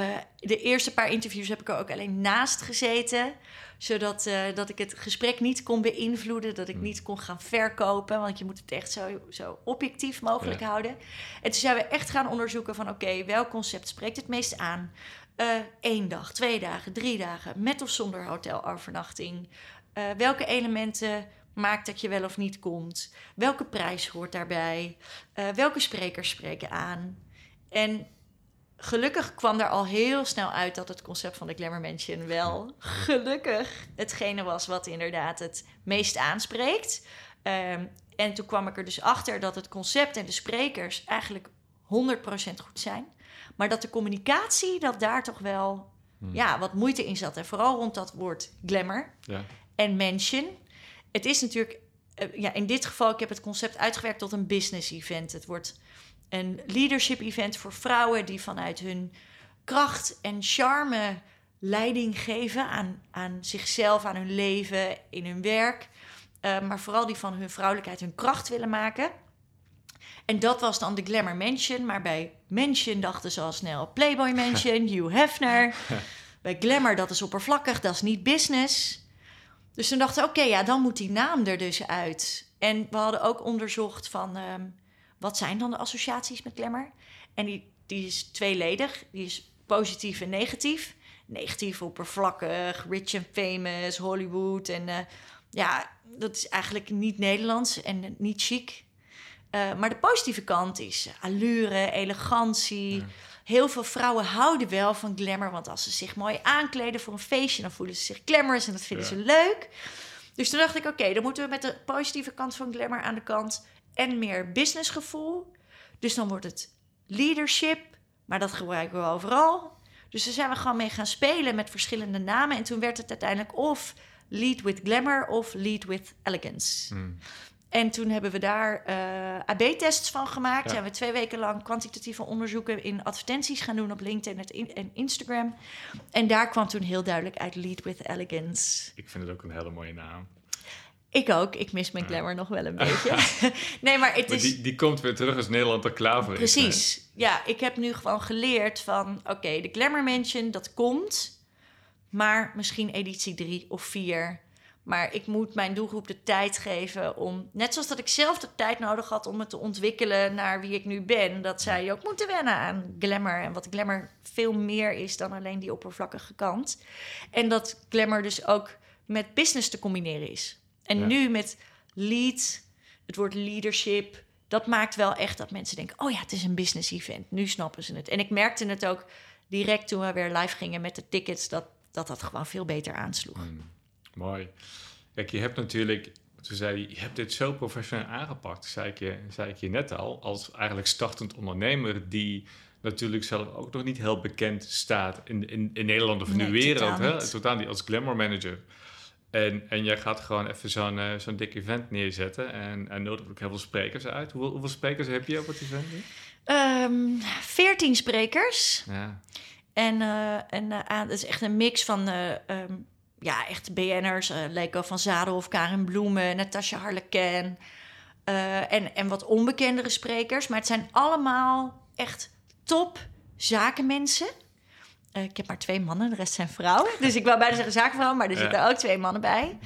eh, de eerste paar interviews heb ik er ook alleen naast gezeten. Zodat eh, dat ik het gesprek niet kon beïnvloeden. Dat ik Hmm. niet kon gaan verkopen. Want je moet het echt zo, zo objectief mogelijk Ja. houden. En toen zijn we echt gaan onderzoeken van... oké, welk concept spreekt het meest aan? Eén dag, twee dagen, drie dagen. Met of zonder hotelovernachting. Eh, welke elementen maakt dat je wel of niet komt? Welke prijs hoort daarbij? Eh, welke sprekers spreken aan? En gelukkig kwam daar al heel snel uit dat het concept van de Glamour Mansion wel gelukkig hetgene was wat inderdaad het meest aanspreekt. Ehm, en toen kwam ik er dus achter dat het concept en de sprekers eigenlijk 100% goed zijn. Maar dat de communicatie, dat daar toch wel Hmm. ja, wat moeite in zat. En vooral rond dat woord glamour Ja. en mansion. Het is natuurlijk, eh, ja, in dit geval, ik heb het concept uitgewerkt tot een business event. Het wordt een leadership event voor vrouwen die vanuit hun kracht en charme leiding geven aan, aan zichzelf, aan hun leven, in hun werk. eh, maar vooral die van hun vrouwelijkheid hun kracht willen maken. En dat was dan de Glamour Mansion. Maar bij Mansion dachten ze al snel Playboy Mansion, (laughs) Hugh Hefner. bij Glamour, dat is oppervlakkig, dat is niet business. Dus toen dachten oké, ja, dan moet die naam er dus uit. En we hadden ook onderzocht van, ehm, wat zijn dan de associaties met Glamour? En die, die is tweeledig. Die is positief en negatief. Negatief, oppervlakkig, rich and famous, Hollywood. En eh, ja, dat is eigenlijk niet Nederlands en niet chic. Uh, maar de positieve kant is allure, elegantie. Heel veel vrouwen houden wel van glamour. Want als ze zich mooi aankleden voor een feestje, dan voelen ze zich glamorous en dat vinden ze leuk. Dus toen dacht ik, oké, dan moeten we met de positieve kant van glamour aan de kant en meer businessgevoel. Dus dan wordt het leadership, maar dat gebruiken we overal. Dus daar zijn we gewoon mee gaan spelen met verschillende namen. En toen werd het uiteindelijk of lead with glamour of lead with elegance. Hmm. En toen hebben we daar uh, eh, AB-tests van gemaakt. Ja. Zijn we twee weken lang kwantitatieve onderzoeken in advertenties gaan doen op LinkedIn en Instagram. En daar kwam toen heel duidelijk uit Lead with Elegance. Ik vind het ook een hele mooie naam. Ik ook. Ik mis mijn glamour nog wel een (laughs) beetje. nee, maar het is... Die, die komt weer terug als Nederland er klaar voor is. Precies. Ja, ik heb nu gewoon geleerd van... Oké, de Glamour Mansion, dat komt. Maar misschien editie drie of vier maar ik moet mijn doelgroep de tijd geven om, net zoals dat ik zelf de tijd nodig had om het te ontwikkelen naar wie ik nu ben, dat zij ook moeten wennen aan glamour. En wat glamour veel meer is dan alleen die oppervlakkige kant. En dat glamour dus ook met business te combineren is. En nu met lead, het woord leadership, dat maakt wel echt dat mensen denken: oh ja, het is een business event. Nu snappen ze het. En ik merkte het ook direct toen we weer live gingen met de tickets, dat dat, dat gewoon veel beter aansloeg. Hmm. Mooi. Kijk, je hebt natuurlijk, toen zei je, je hebt dit zo professioneel aangepakt, zei ik, je, zei ik je net al, als eigenlijk startend ondernemer die natuurlijk zelf ook nog niet heel bekend staat in, in, in Nederland of in de wereld. Totaal hè? Totaal niet als glamour manager. En, en jij gaat gewoon even zo'n uh, zo'n dik event neerzetten en, en nodig ook heel veel sprekers uit. Hoeveel, hoeveel sprekers heb je op het event Um, 14 sprekers. Ja. En, uh, en uh, het is echt een mix van um, ja, echt BN'ers. Leko van Zadelhoff, Karin Bloemen, Natasja Harleken. En, en wat onbekendere sprekers. Maar het zijn allemaal echt top zakenmensen. Uh, ik heb maar twee mannen, de rest zijn vrouwen. Dus ik wou bijna zeggen zakenvrouw, maar er zitten ook twee mannen bij.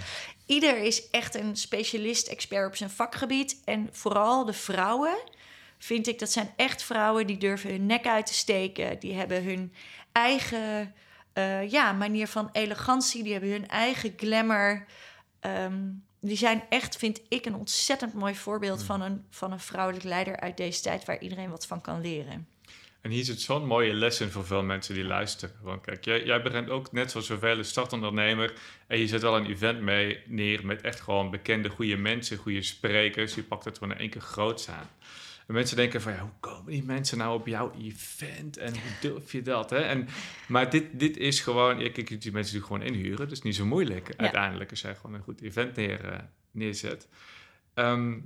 Ieder is echt een specialist, expert op zijn vakgebied. En vooral de vrouwen, vind ik, dat zijn echt vrouwen die durven hun nek uit te steken. Die hebben hun eigen uh, ja, manier van elegantie. Die hebben hun eigen glamour. Um, die zijn echt, vind ik, een ontzettend mooi voorbeeld mm. van, een, van een vrouwelijk leider uit deze tijd waar iedereen wat van kan leren. En hier zit zo'n mooie lesson voor veel mensen die luisteren. Want kijk, jij, jij begint ook net zoals zoveel startondernemer. En je zet wel een event mee neer met echt gewoon bekende, goede mensen, goede sprekers. Je pakt het gewoon in één keer groot aan. En mensen denken van, ja, hoe komen die mensen nou op jouw event? En hoe durf je dat? Hè? En, maar dit, dit is gewoon, ja, kijk, die mensen die gewoon inhuren. Dat is niet zo moeilijk uiteindelijk als jij gewoon een goed event neer, uh, neerzet. Ehm,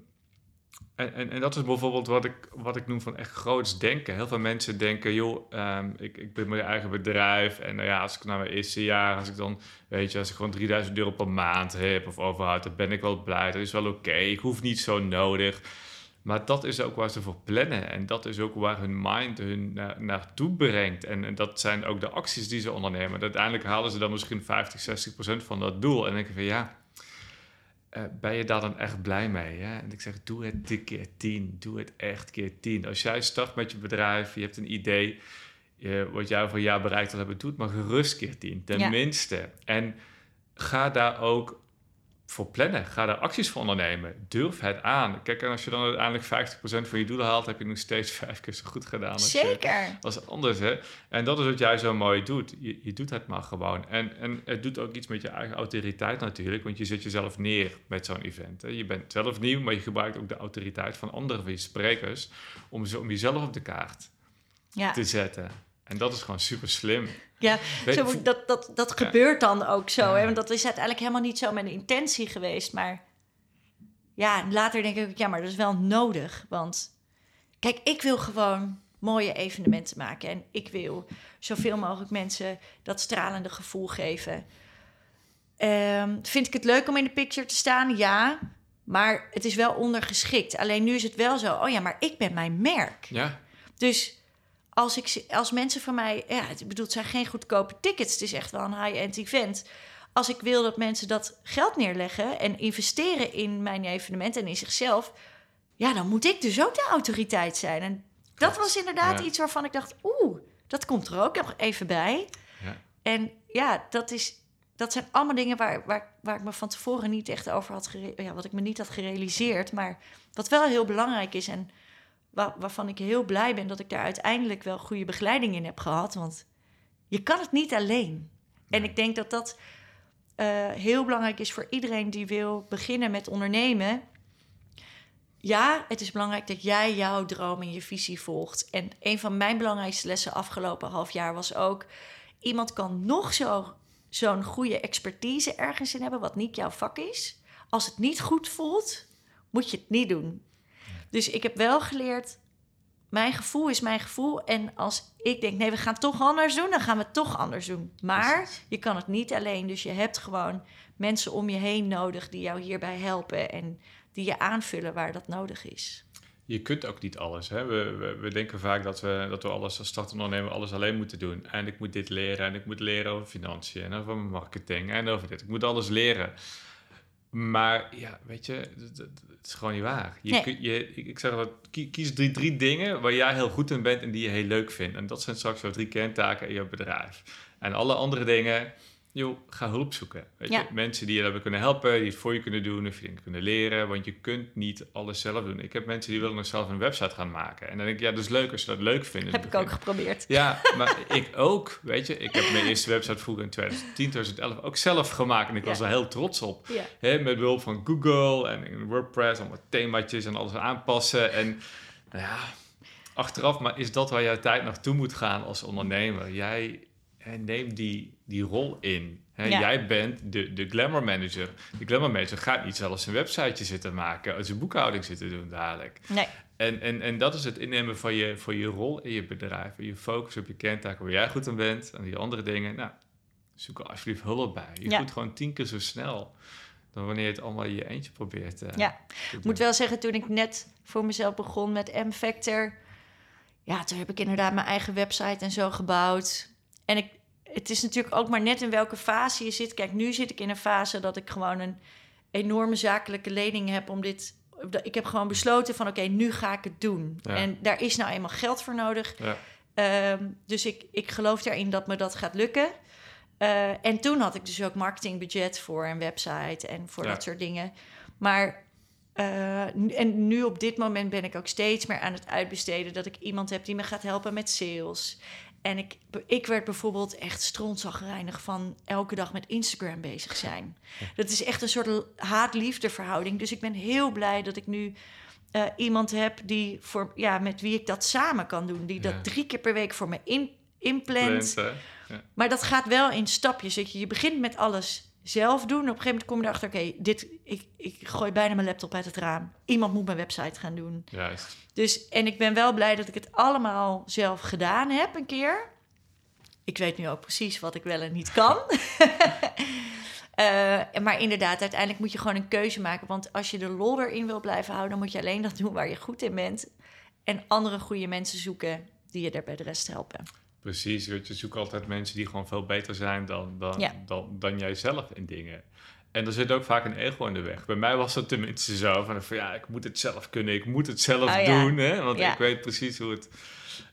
en, en, en, dat is bijvoorbeeld wat ik, wat ik noem van echt groots denken. Heel veel mensen denken, joh, um, ik, ik ben mijn eigen bedrijf. En nou ja, als ik naar mijn eerste jaar, als ik dan, weet je, als ik gewoon 3000 euro per maand heb of overhoud, dan ben ik wel blij. Dat is wel oké. Ik hoef niet zo nodig. Maar dat is ook waar ze voor plannen. En dat is ook waar hun mind hun na naartoe brengt. En, en, dat zijn ook de acties die ze ondernemen. Uiteindelijk halen ze dan misschien 50, 60 procent van dat doel. En dan denk je van ja, uh, ben je daar dan echt blij mee? Hè? En ik zeg, doe het een keer tien. Doe het echt keer tien. Als jij start met je bedrijf, je hebt een idee... Je, wat jij voor jaar bereikt wil hebben, doe het maar gerust keer tien. Tenminste. En ga daar ook voor plannen. Ga daar acties voor ondernemen. Durf het aan. Kijk, en als je dan uiteindelijk 50% van je doelen haalt, heb je nog steeds (laughs) vijf keer zo goed gedaan. Als Zeker. Je, als anders, hè. En dat is wat jij zo mooi doet. Je, je doet het maar gewoon. En, en het doet ook iets met je eigen autoriteit natuurlijk, want je zet jezelf neer met zo'n event. Hè. Je bent zelf nieuw, maar je gebruikt ook de autoriteit van andere sprekers om, om jezelf op de kaart ja. te zetten. En dat is gewoon super slim. Ja, zo, dat, dat, dat gebeurt dan ook zo. Hè? Want dat is uiteindelijk helemaal niet zo mijn intentie geweest. Maar ja, later denk ik, ja, maar dat is wel nodig. Want kijk, ik wil gewoon mooie evenementen maken. En ik wil zoveel mogelijk mensen dat stralende gevoel geven. Ehm, vind ik het leuk om in de picture te staan? Ja. Maar het is wel ondergeschikt. Alleen nu is het wel zo. Oh ja, maar ik ben mijn merk. Ja, Dus als, ik, als mensen van mij... Ja, het, bedoel, het zijn geen goedkope tickets. Het is echt wel een high-end event. Als ik wil dat mensen dat geld neerleggen... en investeren in mijn evenement en in zichzelf... ja, dan moet ik dus ook de autoriteit zijn. En dat was inderdaad Ja. iets waarvan ik dacht... oeh, dat komt er ook nog even bij. Ja. En ja, dat, is, dat zijn allemaal dingen waar, waar, waar ik me van tevoren niet echt over had... Ja, wat ik me niet had gerealiseerd. Maar wat wel heel belangrijk is... en wa- waarvan ik heel blij ben dat ik daar uiteindelijk wel goede begeleiding in heb gehad. Want je kan het niet alleen. En ik denk dat dat eh, heel belangrijk is voor iedereen die wil beginnen met ondernemen. Ja, het is belangrijk dat jij jouw droom en je visie volgt. En een van mijn belangrijkste lessen afgelopen half jaar was ook... iemand kan nog zo, zo'n goede expertise ergens in hebben... wat niet jouw vak is. Als het niet goed voelt, moet je het niet doen. Dus ik heb wel geleerd... mijn gevoel is mijn gevoel. En als ik denk, nee, we gaan het toch anders doen... dan gaan we het toch anders doen. Maar je kan het niet alleen. Dus je hebt gewoon mensen om je heen nodig... die jou hierbij helpen en die je aanvullen waar dat nodig is. je kunt ook niet alles. Hè? We, we, we denken vaak dat we, dat we alles als startende ondernemer alles alleen moeten doen. En ik moet dit leren en ik moet leren over financiën en over marketing en over dit. Ik moet alles leren. Maar ja, weet je, het, is gewoon niet waar. Je, Nee. kun- je, ik zeg dat kie- kies drie, drie dingen waar jij heel goed in bent en die je heel leuk vindt. En dat zijn straks jouw drie kerntaken in je bedrijf. En alle andere dingen, joh, ga hulp zoeken. Weet Ja. je? Mensen die je daarbij kunnen helpen, die het voor je kunnen doen, of je dingen kunnen leren. Want je kunt niet alles zelf doen. Ik heb mensen die willen nog zelf een website gaan maken. En dan denk ik, ja, dat is leuk als je dat leuk vindt. in Heb ik ook geprobeerd. Ja, maar (laughs) ik ook, weet je. Ik heb mijn eerste website vroeger in 2010, 2011 ook zelf gemaakt. En ik was er heel trots op. Ja. Met behulp van Google en WordPress, allemaal themaatjes en alles aanpassen. En nou ja, achteraf, maar is dat waar jouw tijd naartoe moet gaan als ondernemer? Jij hè, neemt die, die rol in. Ja. Jij bent de, de glamour manager. De glamour manager gaat niet zelfs een websiteje zitten maken, zijn boekhouding zitten doen dadelijk. Nee, En, en, en dat is het innemen van je, van je rol in je bedrijf. En je focus op je kerntaken waar jij goed aan bent. En die andere dingen, nou, zoek er alsjeblieft hulp bij. Je Ja. doet gewoon tien keer zo snel dan wanneer je het allemaal in je eentje probeert eh, Ja. Ik moet wel zeggen, toen ik net voor mezelf begon met M-Factor... Ja, toen heb ik inderdaad mijn eigen website en zo gebouwd. En ik, het is natuurlijk ook maar net in welke fase je zit. Kijk, nu zit ik in een fase dat ik gewoon een enorme zakelijke lening heb om dit... Ik heb gewoon besloten van, oké, nu ga ik het doen. Ja. En daar is nou eenmaal geld voor nodig. Ja. Ehm, dus ik, ik geloof erin dat me dat gaat lukken. Eh, en toen had ik dus ook marketingbudget voor een website en voor Ja. dat soort dingen. Maar eh, en nu op dit moment ben ik ook steeds meer aan het uitbesteden dat ik iemand heb die me gaat helpen met sales. En ik, ik werd bijvoorbeeld echt strontzagrijnig van elke dag met Instagram bezig zijn. Dat is echt een soort haat-liefde verhouding. Dus ik ben heel blij dat ik nu eh, iemand heb die voor, ja, met wie ik dat samen kan doen. Die Ja. dat drie keer per week voor me in, inplant. Plant, hè? Maar dat gaat wel in stapjes. Je begint met alles zelf doen. Op een gegeven moment kom je erachter... oké, dit ik, ik gooi bijna mijn laptop uit het raam. Iemand moet mijn website gaan doen. Juist. Dus, en ik ben wel blij dat ik het allemaal zelf gedaan heb een keer. Ik weet nu ook precies wat ik wel en niet kan. (laughs) Eh, maar inderdaad, uiteindelijk moet je gewoon een keuze maken. Want als je de lol erin wil blijven houden... dan moet je alleen dat doen waar je goed in bent. En andere goede mensen zoeken die je daar bij de rest helpen. Precies. Je zoekt altijd mensen die gewoon veel beter zijn dan, dan, Ja. dan, dan jijzelf in dingen. En er zit ook vaak een ego in de weg. Bij mij was dat tenminste zo. Van, van ja, ik moet het zelf kunnen. Ik moet het zelf Oh ja. doen. Hè? Want Ja. ik weet precies hoe, het,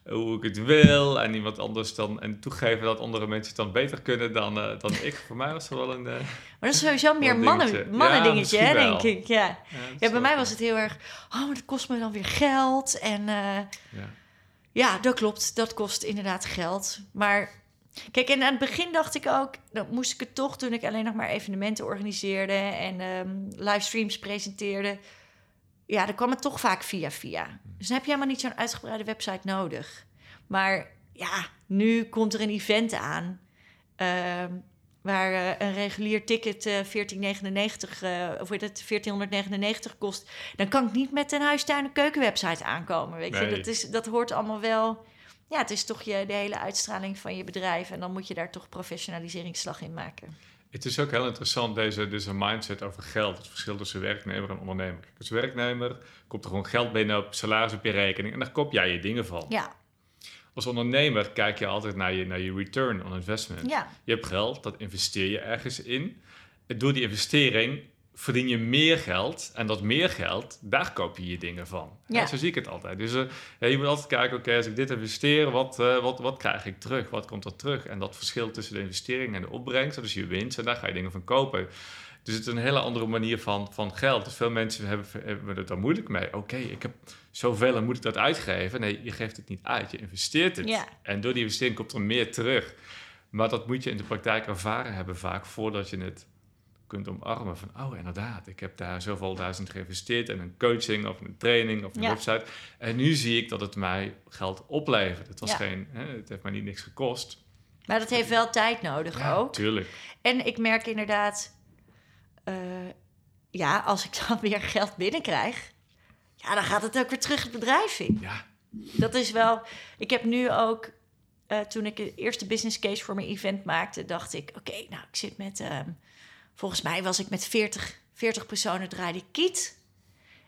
hoe ik het wil. En iemand anders dan... En toegeven dat andere mensen het dan beter kunnen dan, eh, dan ik. Voor mij was er wel een... eh, Maar dat is sowieso meer mannen, mannen dingetje, hè, denk ik. Ja. ja, ja, bij mij was het heel erg... Oh, maar dat kost me dan weer geld. En eh, Ja. dat klopt. Dat kost inderdaad geld. Maar kijk, en aan het begin dacht ik ook... Dan moest ik het toch, toen ik alleen nog maar evenementen organiseerde... en ehm, livestreams presenteerde... Ja, dan kwam het toch vaak via via. Dus dan heb je helemaal niet zo'n uitgebreide website nodig. Maar ja, nu komt er een event aan... ehm, waar eh, een regulier ticket eh 14,99 eh, of weet het, 1499 kost, dan kan ik niet met een huistuin- en keukenwebsite aankomen. Weet je, Nee. dat, is, dat hoort allemaal wel. Ja, het is toch je, de hele uitstraling van je bedrijf en dan moet je daar toch professionaliseringsslag in maken. Het is ook heel interessant, deze, deze mindset over geld. Het verschil tussen werknemer en ondernemer. Als werknemer komt er gewoon geld binnen op salaris op je rekening en daar koop jij je dingen van. Ja, Als ondernemer kijk je altijd naar je, naar je return on investment. ja, Je hebt geld, dat investeer je ergens in. En door die investering verdien je meer geld. En dat meer geld, daar koop je je dingen van. Ja. Ja. zo zie ik het altijd. Dus eh, je moet altijd kijken, oké, als ik dit investeer, wat, eh, wat, wat krijg ik terug? Wat komt er terug? En dat verschil tussen de investering en de opbrengst, dat is je winst. En daar ga je dingen van kopen. Dus het is een hele andere manier van, van geld. Dus veel mensen hebben, hebben het daar moeilijk mee. Oké, ik heb zoveel en moet ik dat uitgeven? Nee, je geeft het niet uit. Je investeert het. Ja. En door die investering komt er meer terug. Maar dat moet je in de praktijk ervaren hebben vaak voordat je het kunt omarmen. Van, oh inderdaad, ik heb daar zoveel duizend geïnvesteerd in een coaching of een training of een Ja. website. En nu zie ik dat het mij geld oplevert. Het, was Ja. geen, hè, het heeft mij niet niks gekost. maar dat heeft wel tijd nodig ook. Tuurlijk. En ik merk inderdaad, eh, ja, als ik dan (laughs) weer geld binnenkrijg, ja, dan gaat het ook weer terug het bedrijf in. Ja, Dat is wel. Ik heb nu ook, eh, toen ik de eerste business case voor mijn event maakte, dacht ik: oké, nou, ik zit met. ehm, volgens mij was ik met 40, 40 personen draaide ik kiet.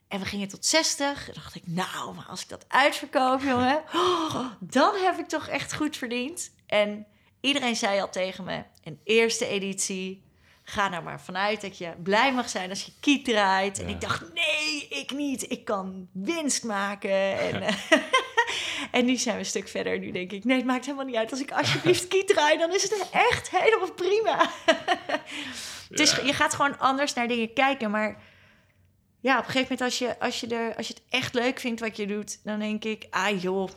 En we gingen tot 60. Dan dacht ik, nou, maar als ik dat uitverkoop, jongen, (laughs) oh, dan heb ik toch echt goed verdiend. En iedereen zei al tegen me: een eerste editie. Ga nou maar vanuit dat je blij mag zijn als je kiet draait. En ik dacht, nee, ik niet. Ik kan winst maken. En, (laughs) eh, (laughs) en nu zijn we een stuk verder. Nu denk ik, nee, het maakt helemaal niet uit. Als ik alsjeblieft kiet draai, dan is het echt helemaal prima. Het is, (laughs) Ja. je gaat gewoon anders naar dingen kijken. Maar ja, op een gegeven moment als je, als je, er, als je het echt leuk vindt wat je doet... dan denk ik, ah joh...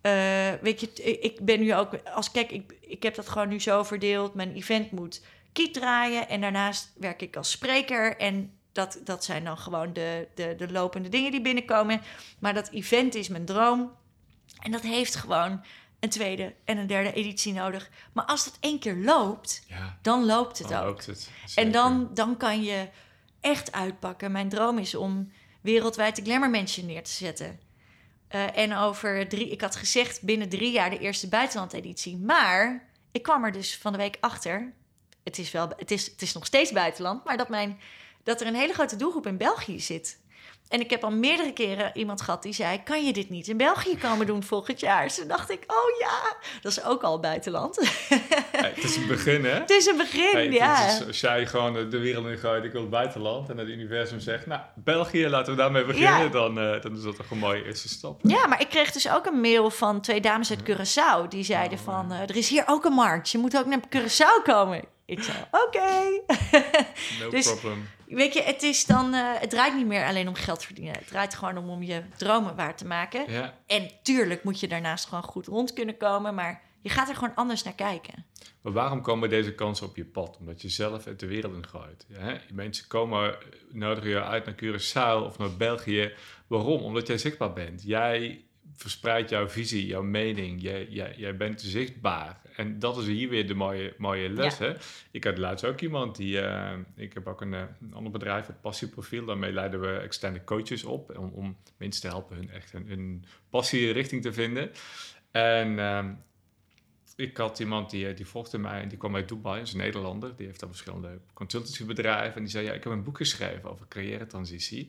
eh, weet je, ik- ik ben nu ook... Als, kijk, ik, ik heb dat gewoon nu zo verdeeld. Mijn event moet kiet draaien. En daarnaast werk ik als spreker. En dat, dat zijn dan gewoon de, de, de lopende dingen die binnenkomen. Maar dat event is mijn droom. En dat heeft gewoon een tweede en een derde editie nodig. Maar als dat één keer loopt, ja. dan loopt het Dan ook. loopt het. En dan, dan kan je echt uitpakken. Mijn droom is om wereldwijd de Glamour Mansion neer te zetten. Eh, en over drie, ik had gezegd binnen drie jaar de eerste buitenlandeditie. Maar ik kwam er dus van de week achter. Het is, wel, het is, het is nog steeds buitenland, maar dat, mijn, dat er een hele grote doelgroep in België zit. En ik heb al meerdere keren iemand gehad die zei: Kan je dit niet in België komen doen volgend jaar? Dus toen dacht ik: Oh ja, dat is ook al buitenland. (laughs) Hey, het is een begin, hè? het is een begin, Hey, ja. is- als jij gewoon de wereld in gooit, ik wil het buitenland, en het universum zegt, nou, België, laten we daarmee beginnen, Ja. dan, eh, dan is dat toch een mooie eerste stap. Ja, maar ik kreeg dus ook een mail van twee dames uit Curaçao. Die zeiden Oh, van, eh, er is hier ook een markt. Je moet ook naar Curaçao komen. Ik zei, oké. (laughs) No Dus- problem. Weet je, het, is dan, eh, het draait niet meer alleen om geld verdienen. Het draait gewoon om, om je dromen waar te maken. Ja, En tuurlijk moet je daarnaast gewoon goed rond kunnen komen. Maar je gaat er gewoon anders naar kijken. maar waarom komen deze kansen op je pad? Omdat je zelf het de wereld in gooit. Ja? Mensen komen, nodigen je uit naar Curaçao of naar België. Waarom? Omdat jij zichtbaar bent. Jij verspreidt jouw visie, jouw mening. Jij, jij, jij bent zichtbaar. En dat is hier weer de mooie, mooie les. Hè? Ik had laatst ook iemand die... eh, ik heb ook een, eh, een ander bedrijf, het Passieprofiel. Daarmee leiden we externe coaches op. Om, om mensen te helpen hun echt hun, hun passie richting te vinden. En... ehm, ik had iemand die, eh, die volgde mij en die kwam uit Dubai, is een Nederlander. Die heeft dan verschillende consultancybedrijven. En die zei, ja, ik heb een boek geschreven over carrière-transitie.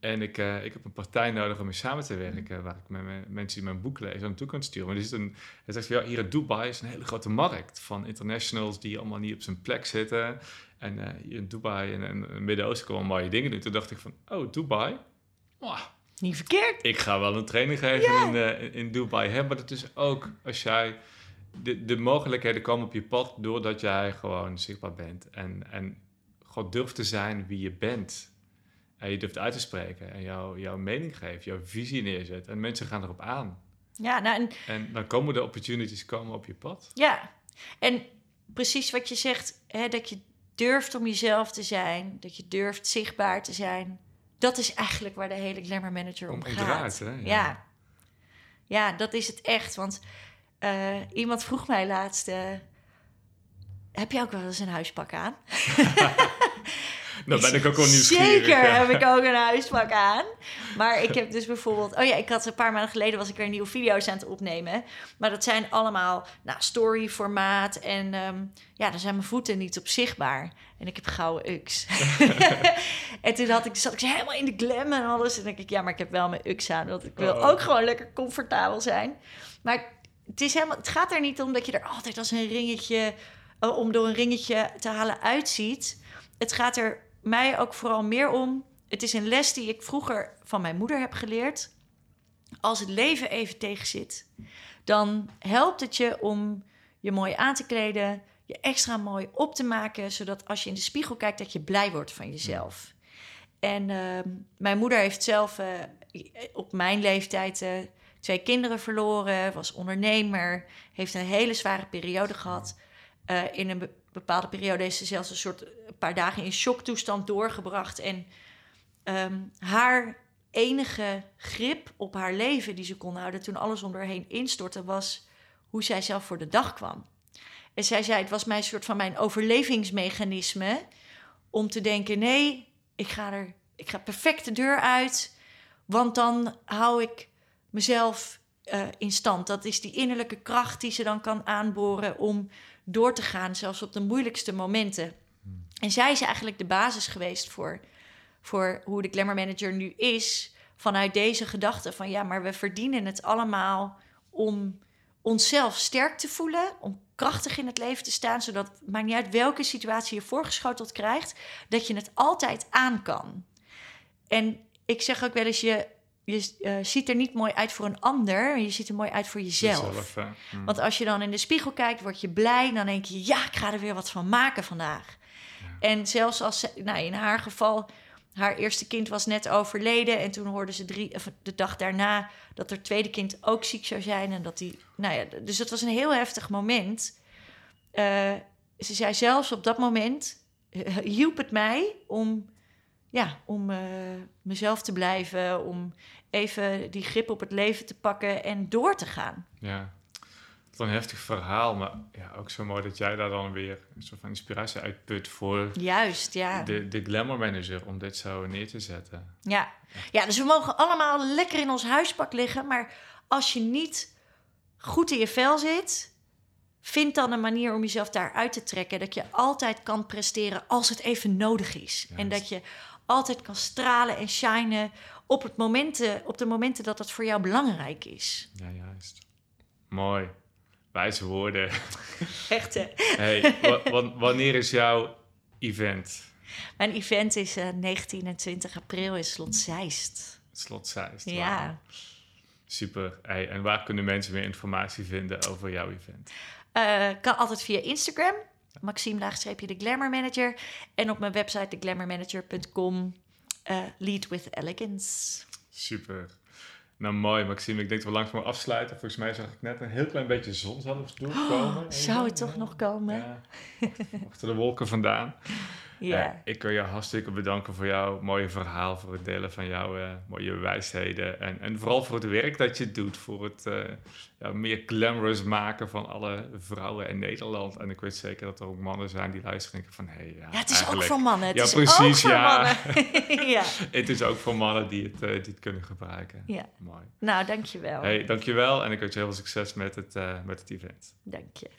En ik, eh, ik heb een partij nodig om mee samen te werken, waar ik met mijn- mensen die mijn boek lezen naartoe kan sturen. Maar er zit een, hij zegt, van, ja, hier in Dubai is een hele grote markt van internationals die allemaal niet op zijn plek zitten. En eh, hier in Dubai en, en het Midden-Oosten komen mooie dingen doen. Toen dacht ik van, oh, Dubai? Niet verkeerd. ik ga wel een training geven in, eh, in- Dubai. Hè? Maar het is ook als jij. De, de mogelijkheden komen op je pad doordat jij gewoon zichtbaar bent. En, en gewoon durft te zijn wie je bent. En je durft uit te spreken. En jouw jouw mening geeft, jouw visie neerzet. En mensen gaan erop aan. Ja, nou, en En dan komen de opportunities komen op je pad. Ja, en precies wat je zegt, hè, dat je durft om jezelf te zijn, dat je durft zichtbaar te zijn. Dat is eigenlijk waar de hele Glamour Manager om, Om- gaat. hè? Ja. Ja. ja. dat is het echt. Want eh, iemand vroeg mij laatst, eh, heb je ook wel eens een huispak aan? (laughs) (laughs) Dan ben ik ook wel nieuwsgierig. Zeker ja. heb ik ook een huispak aan. Maar ik heb dus bijvoorbeeld... Oh ja, ik had een paar maanden geleden... was ik weer nieuwe video's aan het opnemen. Maar dat zijn allemaal nou, story-formaat. En ehm, ja, dan zijn mijn voeten niet op zichtbaar. En ik heb gouden uks. (laughs) en toen had ik, zat ik helemaal in de glam en alles. En dan denk ik, ja, maar ik heb wel mijn uks aan. Want ik wil Oh. ook gewoon lekker comfortabel zijn. Maar het, is helemaal, het gaat er niet om dat je er altijd als een ringetje... eh, om door een ringetje te halen uitziet. Het gaat er mij ook vooral meer om. Het is een les die ik vroeger van mijn moeder heb geleerd. Als het leven even tegenzit, dan helpt het je om je mooi aan te kleden, je extra mooi op te maken, zodat als je in de spiegel kijkt, dat je blij wordt van jezelf. En ehm, mijn moeder heeft zelf eh, op mijn leeftijd eh, twee kinderen verloren, was ondernemer, heeft een hele zware periode gehad. Eh, in een bepaalde periode heeft ze zelfs een soort een paar dagen in shocktoestand doorgebracht. En ehm, haar enige grip op haar leven die ze kon houden toen alles om haar heen instortte, was hoe zij zelf voor de dag kwam. En zij zei: Het was mijn soort van mijn overlevingsmechanisme om te denken: nee, ik ga er, ik ga perfect de deur uit, want dan hou ik mezelf eh, in stand. Dat is die innerlijke kracht die ze dan kan aanboren om door te gaan, zelfs op de moeilijkste momenten. En zij is eigenlijk de basis geweest voor, voor hoe de Glamour Manager nu is. Vanuit deze gedachte van ja, maar we verdienen het allemaal om onszelf sterk te voelen, om krachtig in het leven te staan, zodat maakt niet uit welke situatie je voorgeschoteld krijgt, dat je het altijd aan kan. En ik zeg ook wel eens, je, je eh, ziet er niet mooi uit voor een ander, je ziet er mooi uit voor jezelf. Jezelf. Mm. Want als je dan in de spiegel kijkt, word je blij. Dan denk je, ja, ik ga er weer wat van maken vandaag. En zelfs als ze, nou, in haar geval, haar eerste kind was net overleden. En toen hoorde ze drie, de dag daarna dat haar tweede kind ook ziek zou zijn. En dat die, nou ja, dus dat was een heel heftig moment. Eh, ze zei zelfs op dat moment, hielp het mij om, ja, om eh, mezelf te blijven. Om even die grip op het leven te pakken en door te gaan. Ja, wat een heftig verhaal, maar ja, ook zo mooi dat jij daar dan weer een soort van inspiratie uitput voor Juist, ja. de, de glamour manager om dit zo neer te zetten. Ja. ja, dus we mogen allemaal lekker in ons huispak liggen. Maar als je niet goed in je vel zit, vind dan een manier om jezelf daaruit te trekken. Dat je altijd kan presteren als het even nodig is. En dat je altijd kan stralen en shinen op, het momenten, op de momenten dat het voor jou belangrijk is. Ja, juist. Mooi. Wijze woorden. (laughs) Echt, hè? Hey, wa- wa- wanneer is jouw event? Mijn event is eh, 19 en 20 april in Slot Zeist. Slot Zeist. Ja. Super. Hey, en waar kunnen mensen meer informatie vinden over jouw event? Eh, kan altijd via Instagram. Maxime laagstreepje de Glamour Manager. En op mijn website theglamourmanager.com. eh lead with elegance. Super. Nou, mooi, Maxime. Ik denk dat we langzaam afsluiten. Volgens mij zag ik net een heel klein beetje zon zelfs doorkomen. Oh, zou het toch nog komen? Ja. Achter de wolken vandaan. Ja. Eh, ik wil je hartstikke bedanken voor jouw mooie verhaal, voor het delen van jouw eh, mooie wijsheden. En, en vooral voor het werk dat je doet, voor het eh, ja, meer glamorous maken van alle vrouwen in Nederland. En ik weet zeker dat er ook mannen zijn die luisteren en denken van, hé, ja, ja, het is ook voor mannen. Het Ja, is precies, ook voor ja. mannen. (laughs) (laughs) ja. Het is ook voor mannen die het, eh, die het kunnen gebruiken. ja. Mooi. Nou, dankjewel. Hey, dankjewel en ik wens je heel veel succes met het, met het event. Dank je.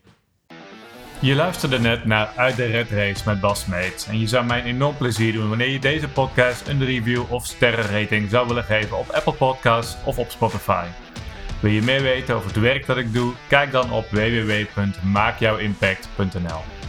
Je luisterde net naar Uit de Red Race met Bas Meets. En je zou mij een enorm plezier doen wanneer je deze podcast een review of sterrenrating zou willen geven op Apple Podcasts of op Spotify. Wil je meer weten over het werk dat ik doe? Kijk dan op www.maakjouwimpact.nl.